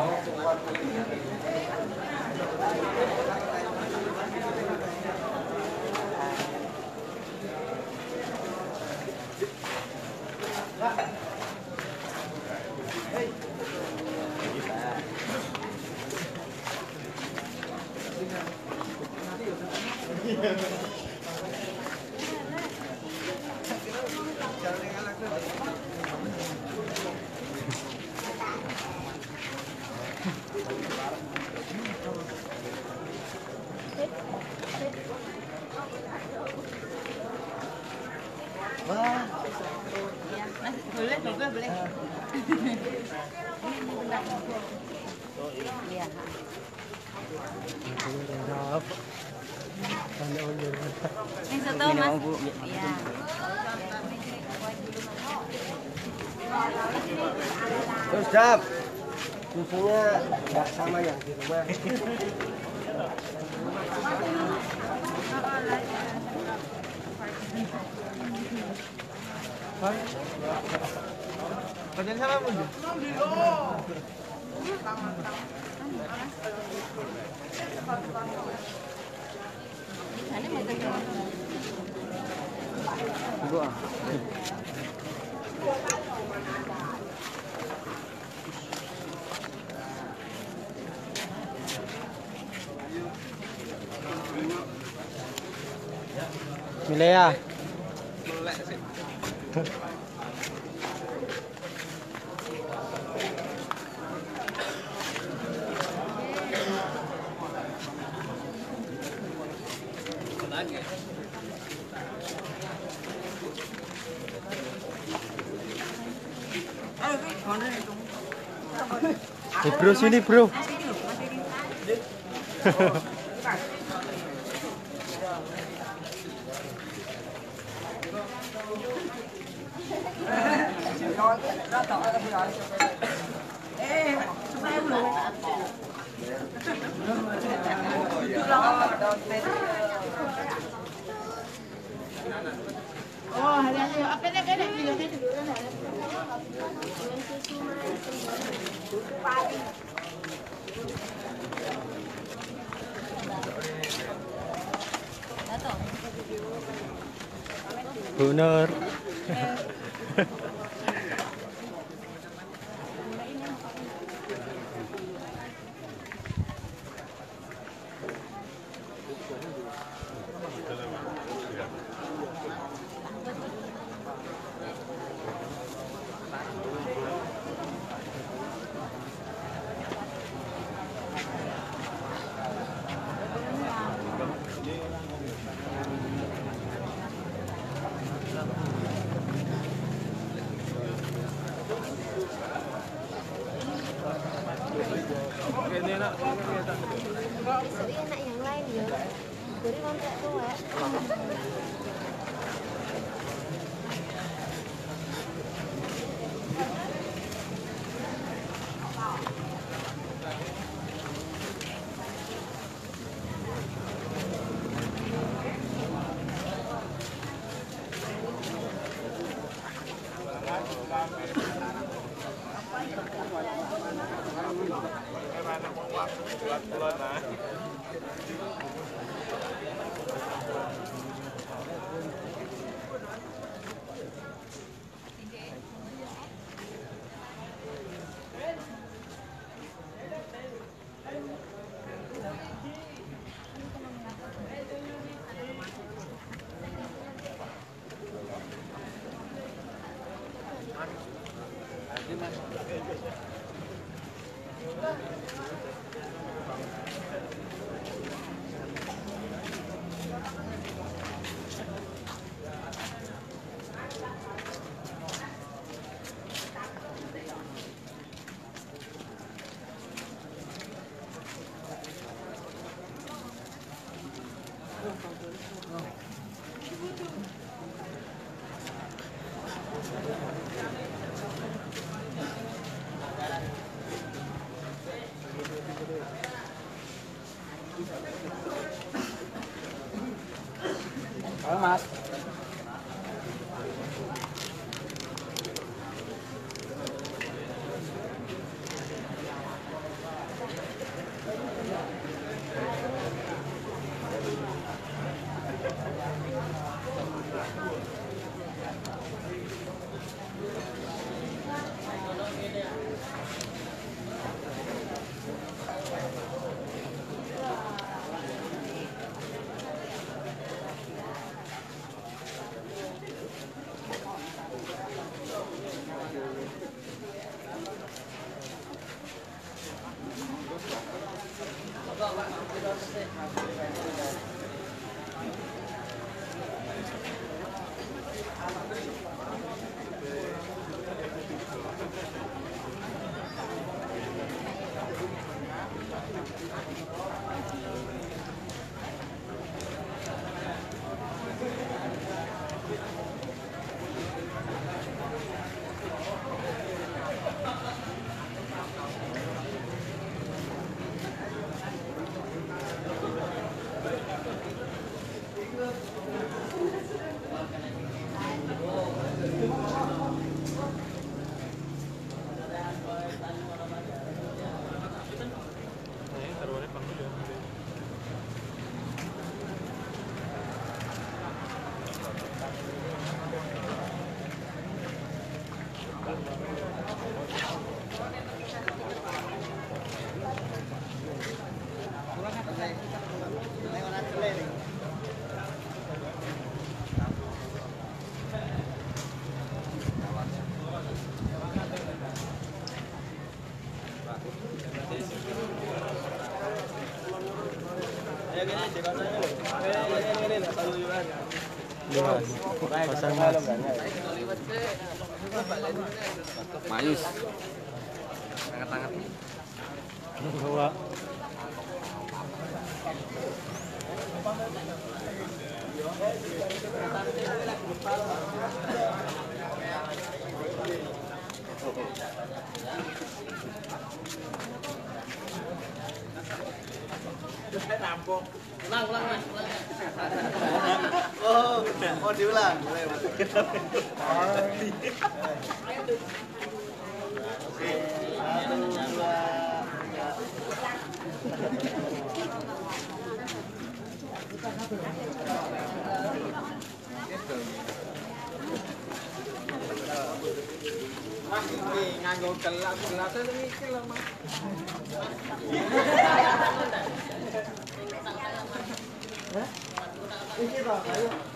Milea. Eh bro sini bro. Bu más. Mas. Mayus. Hangat-hangat. Bawa. Oh, oh diulang. Boleh, Oke, satu, dua, tiga. Mas iki nganggo gelas-gelas iki lho, Mas. Iki to, ayo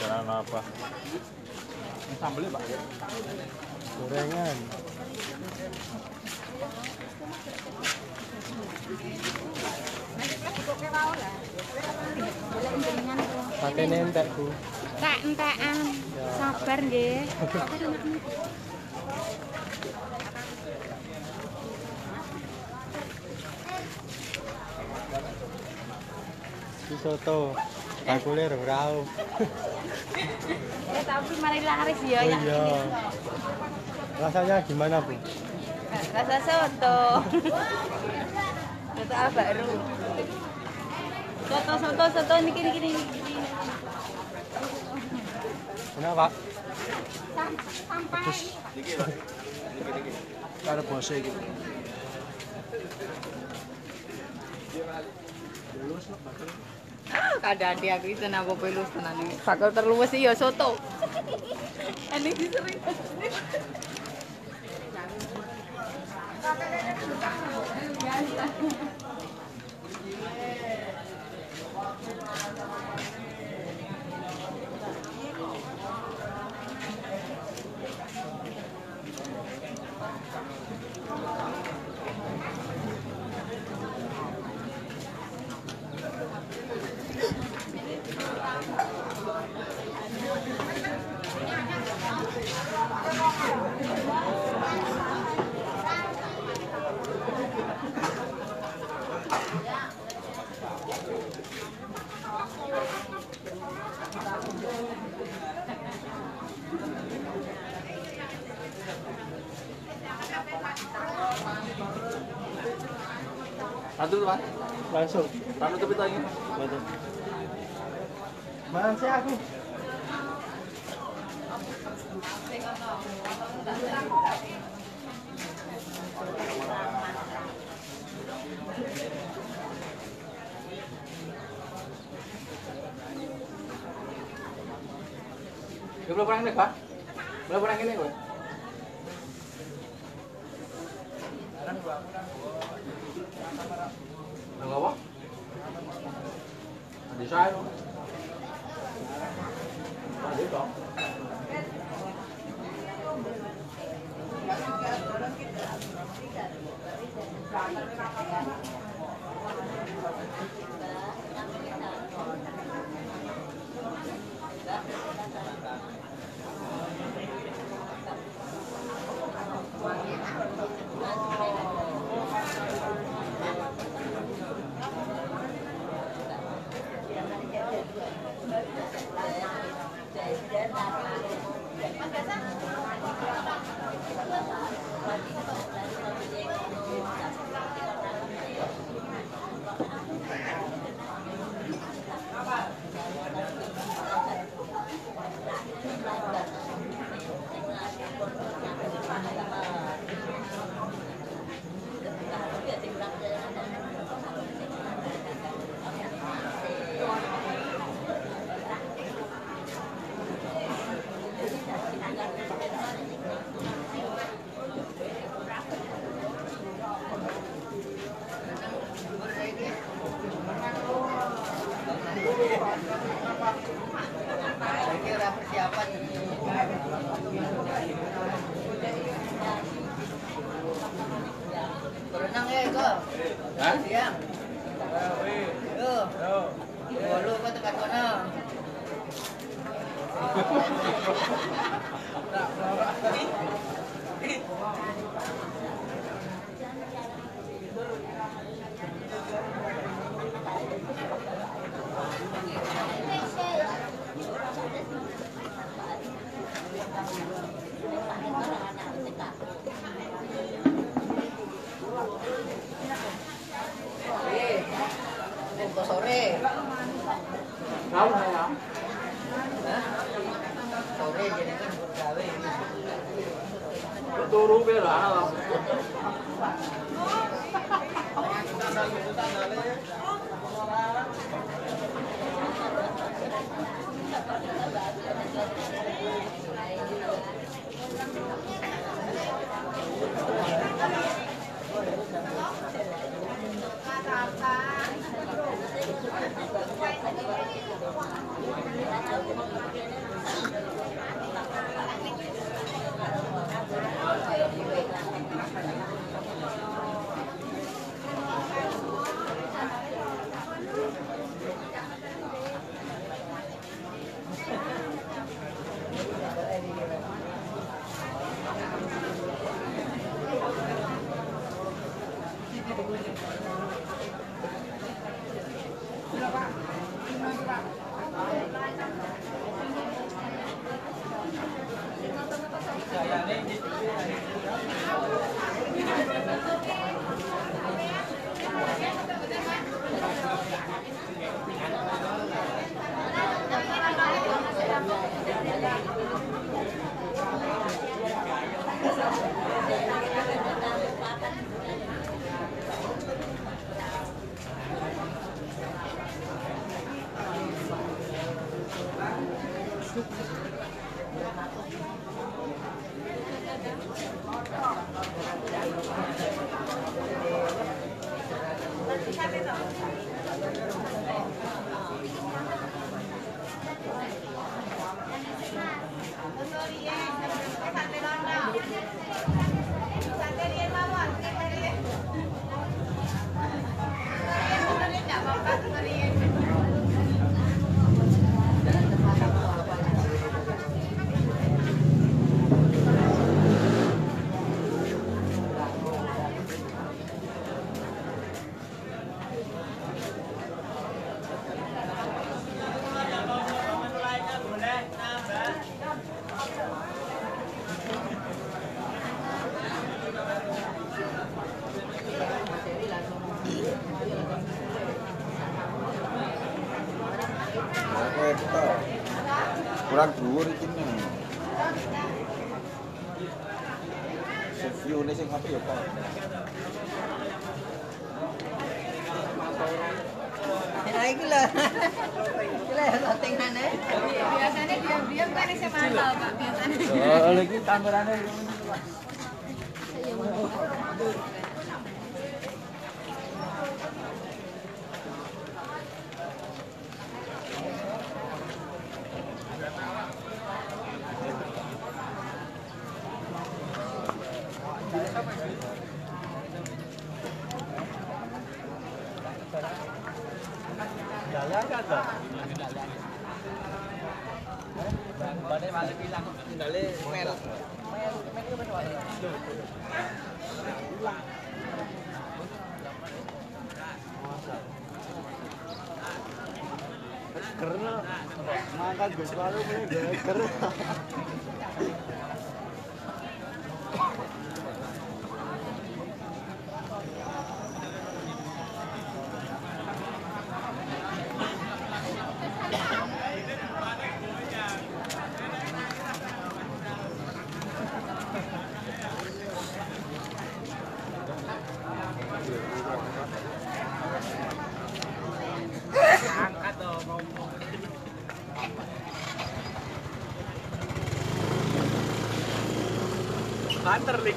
Jalan apa? Gorengan. Pakai nentek bu. Tak entekan. Sabar nggih. Di soto. Bakule rau. Eh tapi mari laris ya Oh ya. iya. Rasanya gimana, Bu? Rasa soto. Soto al baru. Soto soto soto niki niki niki. Kenapa? Sampai. Karo bose iki. Kadang dia aku itu nabo pelus tenan ini. Bakal terluwes iya soto. Ini disering. Satu tuh, Pak. Langsung. Satu tapi lagi. Betul. Mana sih aku? Ya belum pernah ini, Pak. Belum pernah ini, Pak. Enggak apa? Ada saya dong. Ada dong. Berenang Yun, sing apa ya, Pak? Nah, iki lho. Lha lho tengane. Biasane diam-diam kan sing mahal, Pak. Biasane. Oh, lha iki Saya. ಆತರಲ್ಲಿ